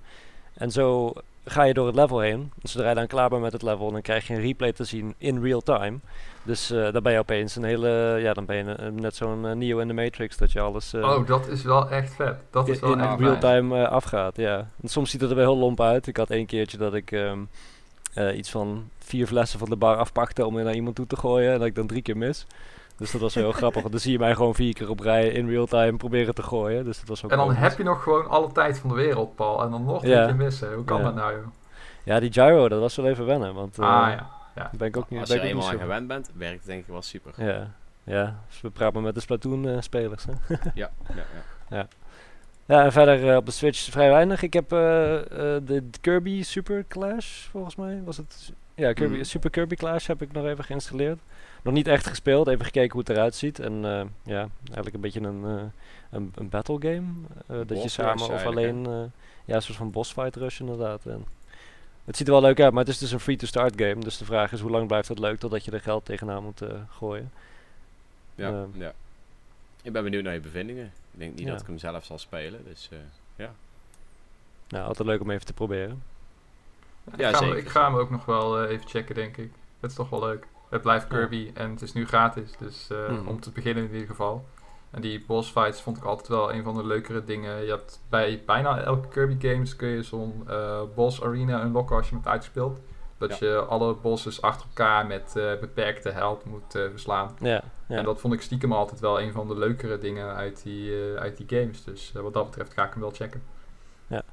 En zo ga je door het level heen. Zodra je dan klaar bent met het level, dan krijg je een replay te zien in real time. Dus uh, dan ben je opeens een hele, ja, dan ben je net zo'n uh, Neo in de Matrix, dat je alles... Uh, oh, dat is wel echt vet. Dat is wel in echt real time afgaat, ja. En soms ziet het er wel heel lomp uit. Ik had één keertje dat ik um, iets van vier flessen van de bar afpakte om er naar iemand toe te gooien. En dat ik dan drie keer mis. Dus dat was heel grappig. Dan zie je mij gewoon vier keer op rij in real time proberen te gooien. Dus dat was ook en dan heb je nog gewoon alle tijd van de wereld, Paul. En dan nog een keer missen. Hoe kan dat nou, joh? Ja, die gyro, dat was wel even wennen. Want, ah, uh, ja. ja. Ben ik ook niet, Als je eenmaal aan gewend bent, werkt het denk ik wel super. Ja, ja. Dus we praten met de Splatoon-spelers. Uh, ja, ja, ja. ja. Ja, en verder uh, op de Switch vrij weinig. Ik heb uh, de Kirby Super Clash, volgens mij was het. Ja, Kirby, mm. Super Kirby Clash heb ik nog even geïnstalleerd nog niet echt gespeeld. Even gekeken hoe het eruit ziet. En uh, ja, eigenlijk een beetje een, uh, een, een, battle game. Uh, dat je samen of alleen... ja, een soort van boss fight rush inderdaad. En het ziet er wel leuk uit, maar het is dus een free-to-start game. Dus de vraag is hoe lang blijft het leuk totdat je er geld tegenaan moet gooien. Ja, ja. Ik ben benieuwd naar je bevindingen. Ik denk niet dat ik hem zelf zal spelen, dus ja. Nou, altijd leuk om even te proberen. Ja, ik, ga, ik ga hem ook nog wel even checken, denk ik. Het is toch wel leuk. Het blijft Kirby en het is nu gratis. Dus uh, mm. om te beginnen in ieder geval. En die boss fights vond ik altijd wel een van de leukere dingen. Je hebt bij bijna elke Kirby games kun je zo'n uh, boss arena unlocken als je hem hebt uitgespeeld. Dat je alle bosses achter elkaar met uh, beperkte held moet verslaan. Ja, ja, En dat vond ik stiekem altijd wel een van de leukere dingen uit die, uit die games. Dus wat dat betreft ga ik hem wel checken. Ja,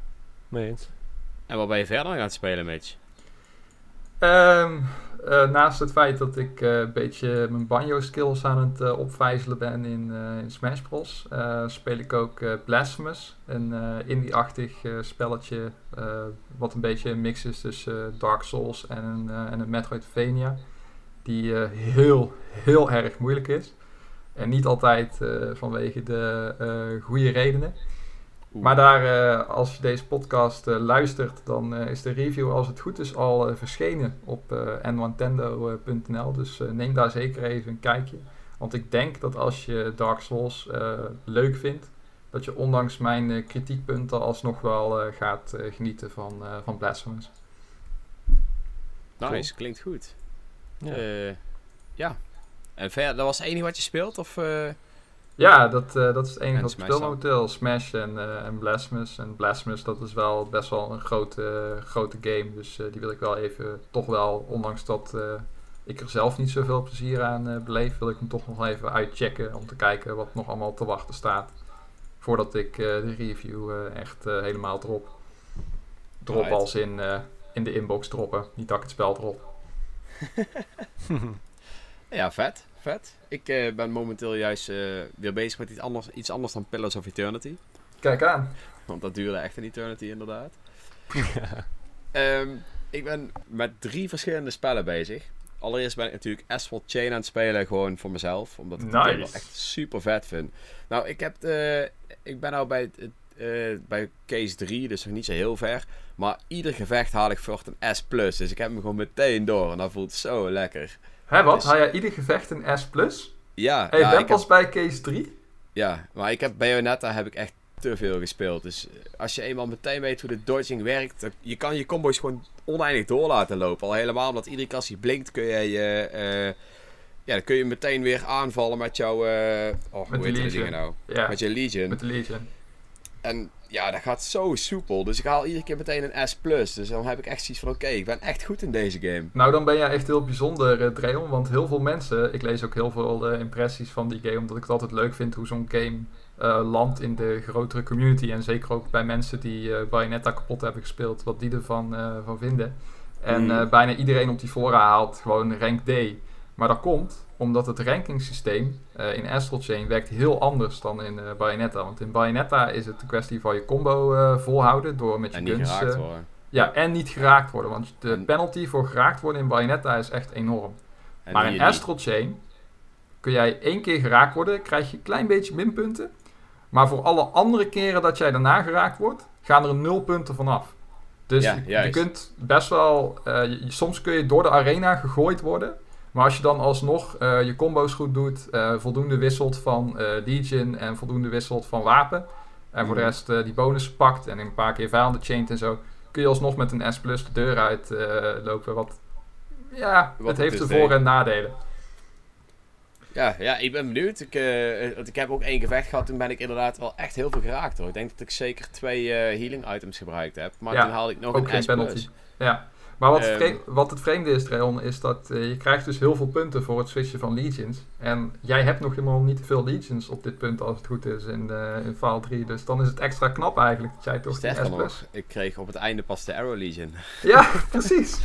mee eens. En wat ben je verder aan het spelen, Mitch? Um, uh, naast het feit dat ik uh, een beetje mijn banjo skills aan het uh, opvijzelen ben in, in Smash Bros. speel ik ook Blasphemous, een indie-achtig spelletje wat een beetje een mix is tussen Dark Souls en een, en een Metroidvania. Die heel, heel erg moeilijk is. En niet altijd vanwege de goede redenen. Maar daar, uh, als je deze podcast uh, luistert, dan uh, is de review, als het goed is, al verschenen op nwantendo.nl. Dus neem daar zeker even een kijkje. Want ik denk dat als je Dark Souls leuk vindt, dat je ondanks mijn kritiekpunten alsnog wel gaat genieten van, van Blasphemous. Nice, klinkt goed. Ja. ja. En verder, dat was het enige wat je speelt? Of... Ja, dat, uh, dat is het enige wat ik speel momenteel. Smash en, uh, en Blasphemous. En Blasphemous, dat is wel best wel een grote, grote game. Dus uh, die wil ik wel even, toch wel, ondanks dat ik er zelf niet zoveel plezier aan beleef, wil ik hem toch nog even uitchecken om te kijken wat nog allemaal te wachten staat. Voordat ik de review echt helemaal drop. Drop right. als in, in de inbox droppen, niet dat ik het spel drop. ja, vet vet. Ik uh, ben momenteel juist uh, weer bezig met iets anders, iets anders dan Pillars of Eternity. Kijk aan. Want dat duurde echt een eternity inderdaad. um, ik ben met drie verschillende spellen bezig. Allereerst ben ik natuurlijk Asphalt Chain aan het spelen, gewoon voor mezelf. Omdat ik nice. het echt super vet vind. Nou, ik, heb ik ben nou bij, uh, bij case 3, dus nog niet zo heel ver. Maar ieder gevecht haal ik voort een S+. Dus ik heb hem gewoon meteen door en dat voelt zo lekker. Hé, wat? Dus... Haal jij ieder gevecht een S+. Ja. Hey, ja, ben pas bij case 3? Ja, maar ik heb Bayonetta heb ik echt te veel gespeeld. Dus als je eenmaal meteen weet hoe de dodging werkt, dan, je kan je combo's gewoon oneindig door laten lopen. Al helemaal omdat iedere keer als hij blinkt kun je je... Uh, ja, dan kun je meteen weer aanvallen met jouw... Uh, oh, met hoe heet die dingen nou? Ja. Met je Legion. Met de Legion. En ja, dat gaat zo soepel. Dus ik haal iedere keer meteen een S+. Dus dan heb ik echt zoiets van, oké, ik ben echt goed in deze game. Nou, dan ben jij echt heel bijzonder, uh, Dreon. Want heel veel mensen, ik lees ook heel veel uh, impressies van die game, omdat ik het altijd leuk vind hoe zo'n game uh, landt in de grotere community. En zeker ook bij mensen die uh, Bayonetta kapot hebben gespeeld, wat die ervan van vinden. En mm. bijna iedereen op die fora haalt gewoon rank D. Maar dat komt omdat het rankingsysteem uh, in Astral Chain werkt heel anders dan in uh, Bayonetta. Want in Bayonetta is het een kwestie van je combo uh, volhouden door met je en guns... Niet geraakt worden. Ja, en niet geraakt worden. Want de penalty voor geraakt worden in Bayonetta is echt enorm. maar in Astral Chain kun jij één keer geraakt worden, krijg je een klein beetje minpunten. Maar voor alle andere keren dat jij daarna geraakt wordt, gaan er nul punten vanaf. Dus je, je, kunt best wel... Je, soms kun je door de arena gegooid worden... Maar als je dan alsnog uh, je combo's goed doet, uh, voldoende wisselt van uh, Legion en voldoende wisselt van wapen. En voor de mhm. rest die bonus pakt en een paar keer vijanden chaint en zo. Kun je alsnog met een S plus de deur uit lopen. Wat, ja, wat het heeft de voor- en nadelen. Ja, ja, ik ben benieuwd. Ik, ik heb ook één gevecht gehad. Toen ben ik inderdaad wel echt heel veel geraakt hoor. Ik denk dat ik zeker twee healing items gebruikt heb. Maar toen haalde ik nog een S plus. Ja, maar wat, het, ehm. wat het vreemde is, Treon, is dat uh, je krijgt dus heel veel punten voor het switchen van Legions. En jij hebt nog helemaal niet veel Legions op dit punt, als het goed is, in, in file 3. Dus dan is het extra knap eigenlijk dat jij toch Sterker nog, ik kreeg op het einde pas de Arrow Legion. Ja, precies.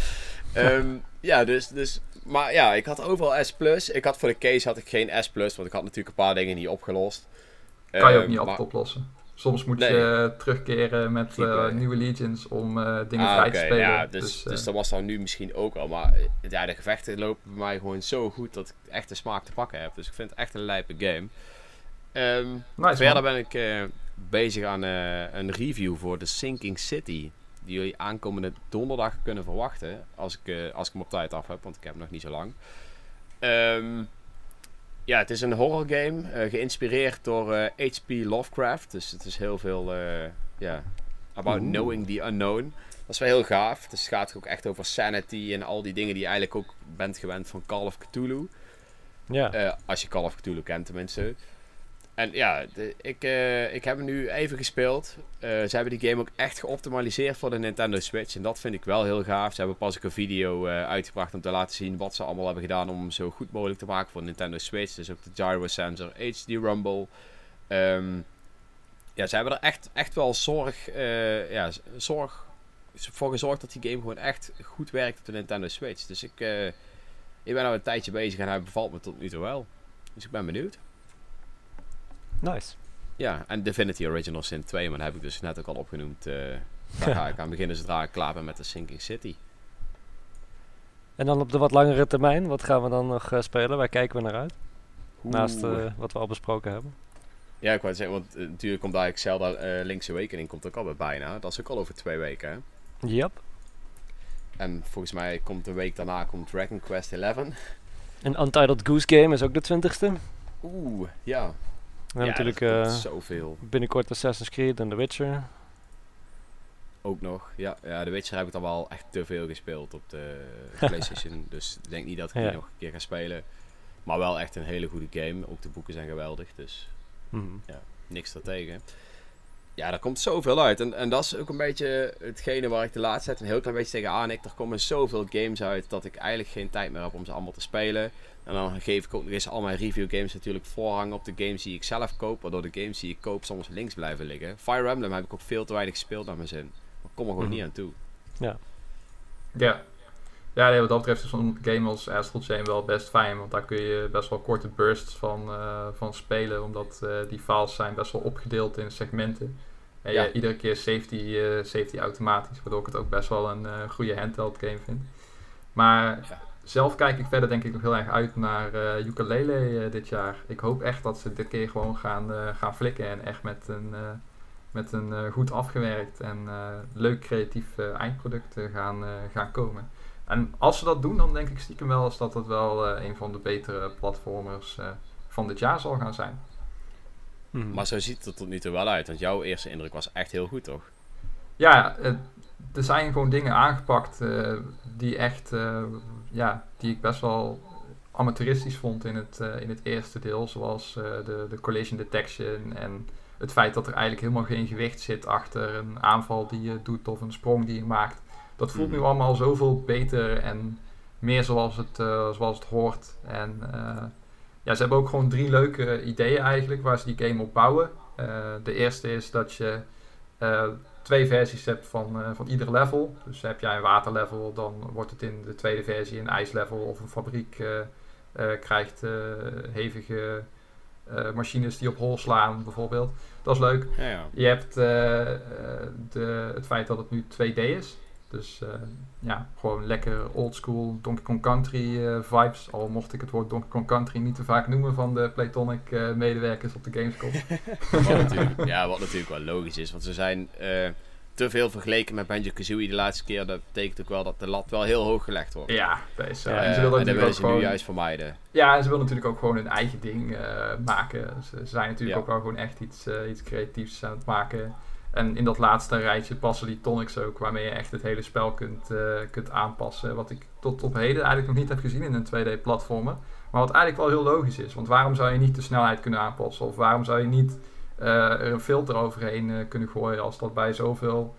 um, ja, dus, dus... Maar ja, ik had overal S+. Ik had voor de case had ik geen S+, want ik had natuurlijk een paar dingen niet opgelost. Kan je ook ehm, niet altijd oplossen. Soms moet je terugkeren met uh, nieuwe legions om uh, dingen ah, vrij te spelen. Ja, dus, dus, dus, dat was dan nu misschien ook al. Maar ja, de gevechten lopen bij mij gewoon zo goed dat ik echt de smaak te pakken heb. Dus ik vind het echt een lijpe game. Um, nice, verder ben ik uh, bezig aan een review voor The Sinking City. Die jullie aankomende donderdag kunnen verwachten. Als ik, als ik hem op tijd af heb, want ik heb hem nog niet zo lang. Um, ja, het is een horror game, uh, geïnspireerd door H.P. Eh, Lovecraft. Dus het is heel veel, uh, ja, about knowing the unknown. Dat is wel heel gaaf. Dus het gaat ook echt over sanity en al die dingen die je eigenlijk ook bent gewend van Call of Cthulhu. Ja. als je Call of Cthulhu kent tenminste. En ja, ik, uh, ik heb hem nu even gespeeld. Uh, ze hebben die game ook echt geoptimaliseerd voor de Nintendo Switch. En dat vind ik wel heel gaaf. Ze hebben pas ook een video uh, uitgebracht om te laten zien wat ze allemaal hebben gedaan om hem zo goed mogelijk te maken voor Nintendo Switch. Dus ook de gyro sensor, HD Rumble. Um, ja, ze hebben er echt, echt wel zorg, ja, zorg voor gezorgd dat die game gewoon echt goed werkt op de Nintendo Switch. Dus ik, ik ben al een tijdje bezig en hij bevalt me tot nu toe wel. Dus ik ben benieuwd. Nice. Ja, en Divinity Original Sin 2, maar dat heb ik dus net ook al opgenoemd. Uh, daar ga ik aan beginnen zodra ik klaar ben met de Sinking City. En dan op de wat langere termijn, wat gaan we dan nog uh, spelen? Waar kijken we naar uit? Naast uh, wat we al besproken hebben. Ja, ik wou zeggen, want natuurlijk komt eigenlijk Zelda Link's Awakening komt ook al bijna. Dat is ook al over twee weken, hè? Yep. En volgens mij komt de week daarna komt Dragon Quest 11. En Untitled Goose Game is ook de 20ste. Oeh, ja. We ja, hebben natuurlijk uh, zoveel. binnenkort Assassin's Creed en The Witcher. Ook nog, ja. ja. The Witcher heb ik dan wel echt te veel gespeeld op de PlayStation. dus ik denk niet dat ik die nog een keer ga spelen. Maar wel echt een hele goede game. Ook de boeken zijn geweldig, dus mm ja, niks daartegen. Ja, daar komt zoveel uit. En, en dat is ook een beetje hetgene waar ik de laatste tijd een heel klein beetje tegenaan ik. Er komen zoveel games uit dat ik eigenlijk geen tijd meer heb om ze allemaal te spelen. En dan geef ik ook nog eens al mijn review games natuurlijk voorrang op de games die ik zelf koop. Waardoor de games die ik koop soms links blijven liggen. Fire Emblem heb ik ook veel te weinig gespeeld naar mijn zin. Ik kom er gewoon mhm. niet aan toe. Ja. Ja. Ja, nee, wat dat betreft is zo'n game als Astral Chain wel best fijn. Want daar kun je best wel korte bursts van, uh, van spelen. Omdat uh, die files zijn best wel opgedeeld in segmenten. En ja. iedere keer safety, uh, safety automatisch. Waardoor ik het ook best wel een goede handheld game vind. Maar ja zelf kijk ik verder denk ik nog heel erg uit naar uh, ukulele uh, dit jaar. Ik hoop echt dat ze dit keer gewoon gaan, uh, gaan flikken en echt met een, met een goed afgewerkt en leuk creatief eindproduct gaan, gaan komen. En als ze dat doen, dan denk ik stiekem wel eens dat het wel een van de betere platformers van dit jaar zal gaan zijn. Hmm. Maar zo ziet het er tot nu toe wel uit, want jouw eerste indruk was echt heel goed, toch? Ja, er zijn gewoon dingen aangepakt die echt ja, die ik best wel amateuristisch vond in het, uh, in het eerste deel. Zoals uh, de, de collision detection en het feit dat er eigenlijk helemaal geen gewicht zit achter een aanval die je doet of een sprong die je maakt. Dat voelt nu mhm. allemaal zoveel beter en meer zoals het, uh, zoals het hoort. En uh, ja, ze hebben ook gewoon drie leuke ideeën eigenlijk waar ze die game op bouwen. Uh, de eerste is dat je twee versies hebt van, van ieder level. Dus heb jij een waterlevel, dan wordt het in de tweede versie een ijslevel of een fabriek krijgt hevige machines die op hol slaan bijvoorbeeld. Dat is leuk. Ja, ja. Je hebt de, het feit dat het nu 2D is. Dus uh, ja, gewoon lekker oldschool Donkey Kong Country uh, vibes. Al mocht ik het woord Donkey Kong Country niet te vaak noemen van de Playtonic uh, medewerkers op de Gamescom. wat natuurlijk, ja, wat natuurlijk wel logisch is. Want ze zijn te veel vergeleken met Banjo-Kazooie de laatste keer. Dat betekent ook wel dat de lat wel heel hoog gelegd wordt. Ja, dat is zo. en ze willen, en willen ze nu juist vermijden. Ja, en ze willen natuurlijk ook gewoon hun eigen ding maken. Ze, ze, zijn natuurlijk ook wel gewoon echt iets, iets creatiefs aan het maken. En in dat laatste rijtje passen die tonics ook, waarmee je echt het hele spel kunt, uh, kunt aanpassen. Wat ik tot op heden eigenlijk nog niet heb gezien in een 2D-platformer. Maar wat eigenlijk wel heel logisch is. Want waarom zou je niet de snelheid kunnen aanpassen? Of waarom zou je niet uh, er een filter overheen uh, kunnen gooien als dat bij zoveel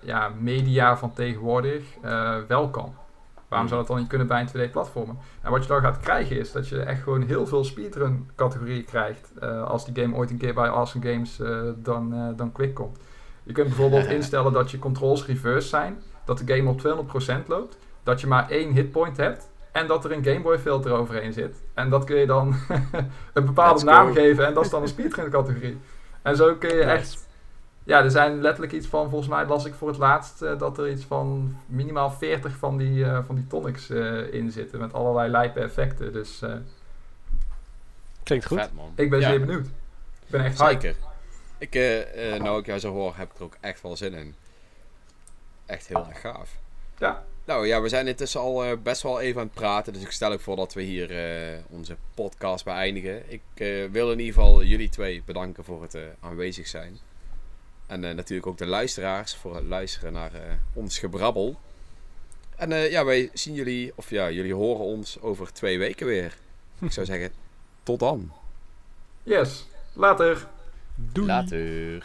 ja, media van tegenwoordig wel kan? Waarom zou dat dan niet kunnen bij een 2D-platformer? En wat je dan gaat krijgen is dat je echt gewoon heel veel speedrun-categorieën krijgt. Uh, als die game ooit een keer bij Awesome Games uh, dan, uh, dan quick komt. Je kunt bijvoorbeeld instellen dat je controls reverse zijn. Dat de game op 200% loopt. Dat je maar één hitpoint hebt. En dat er een Game Boy filter overheen zit. En dat kun je dan een bepaalde naam geven. En dat is dan een speedrun-categorie. En zo kun je echt ja, er zijn letterlijk iets van, volgens mij las ik voor het laatst uh, dat er iets van minimaal 40 van die, uh, van die tonics uh, in zitten. Met allerlei lijpe effecten. Dus. Klinkt goed. Vet, man. Ik ben zeer benieuwd. Ik ben echt Zeker. Ik, nou ik jou zo hoor, heb ik er ook echt wel zin in. Echt heel erg gaaf. Ja. Nou ja, we zijn intussen al best wel even aan het praten. Dus ik stel ook voor dat we hier onze podcast beëindigen. Ik wil in ieder geval jullie twee bedanken voor het aanwezig zijn. En uh, natuurlijk ook de luisteraars voor het luisteren naar uh, ons gebrabbel. En uh, ja, wij zien jullie, of ja, jullie horen ons over twee weken weer. Ik zou zeggen, tot dan. Yes, later. Doei. Later.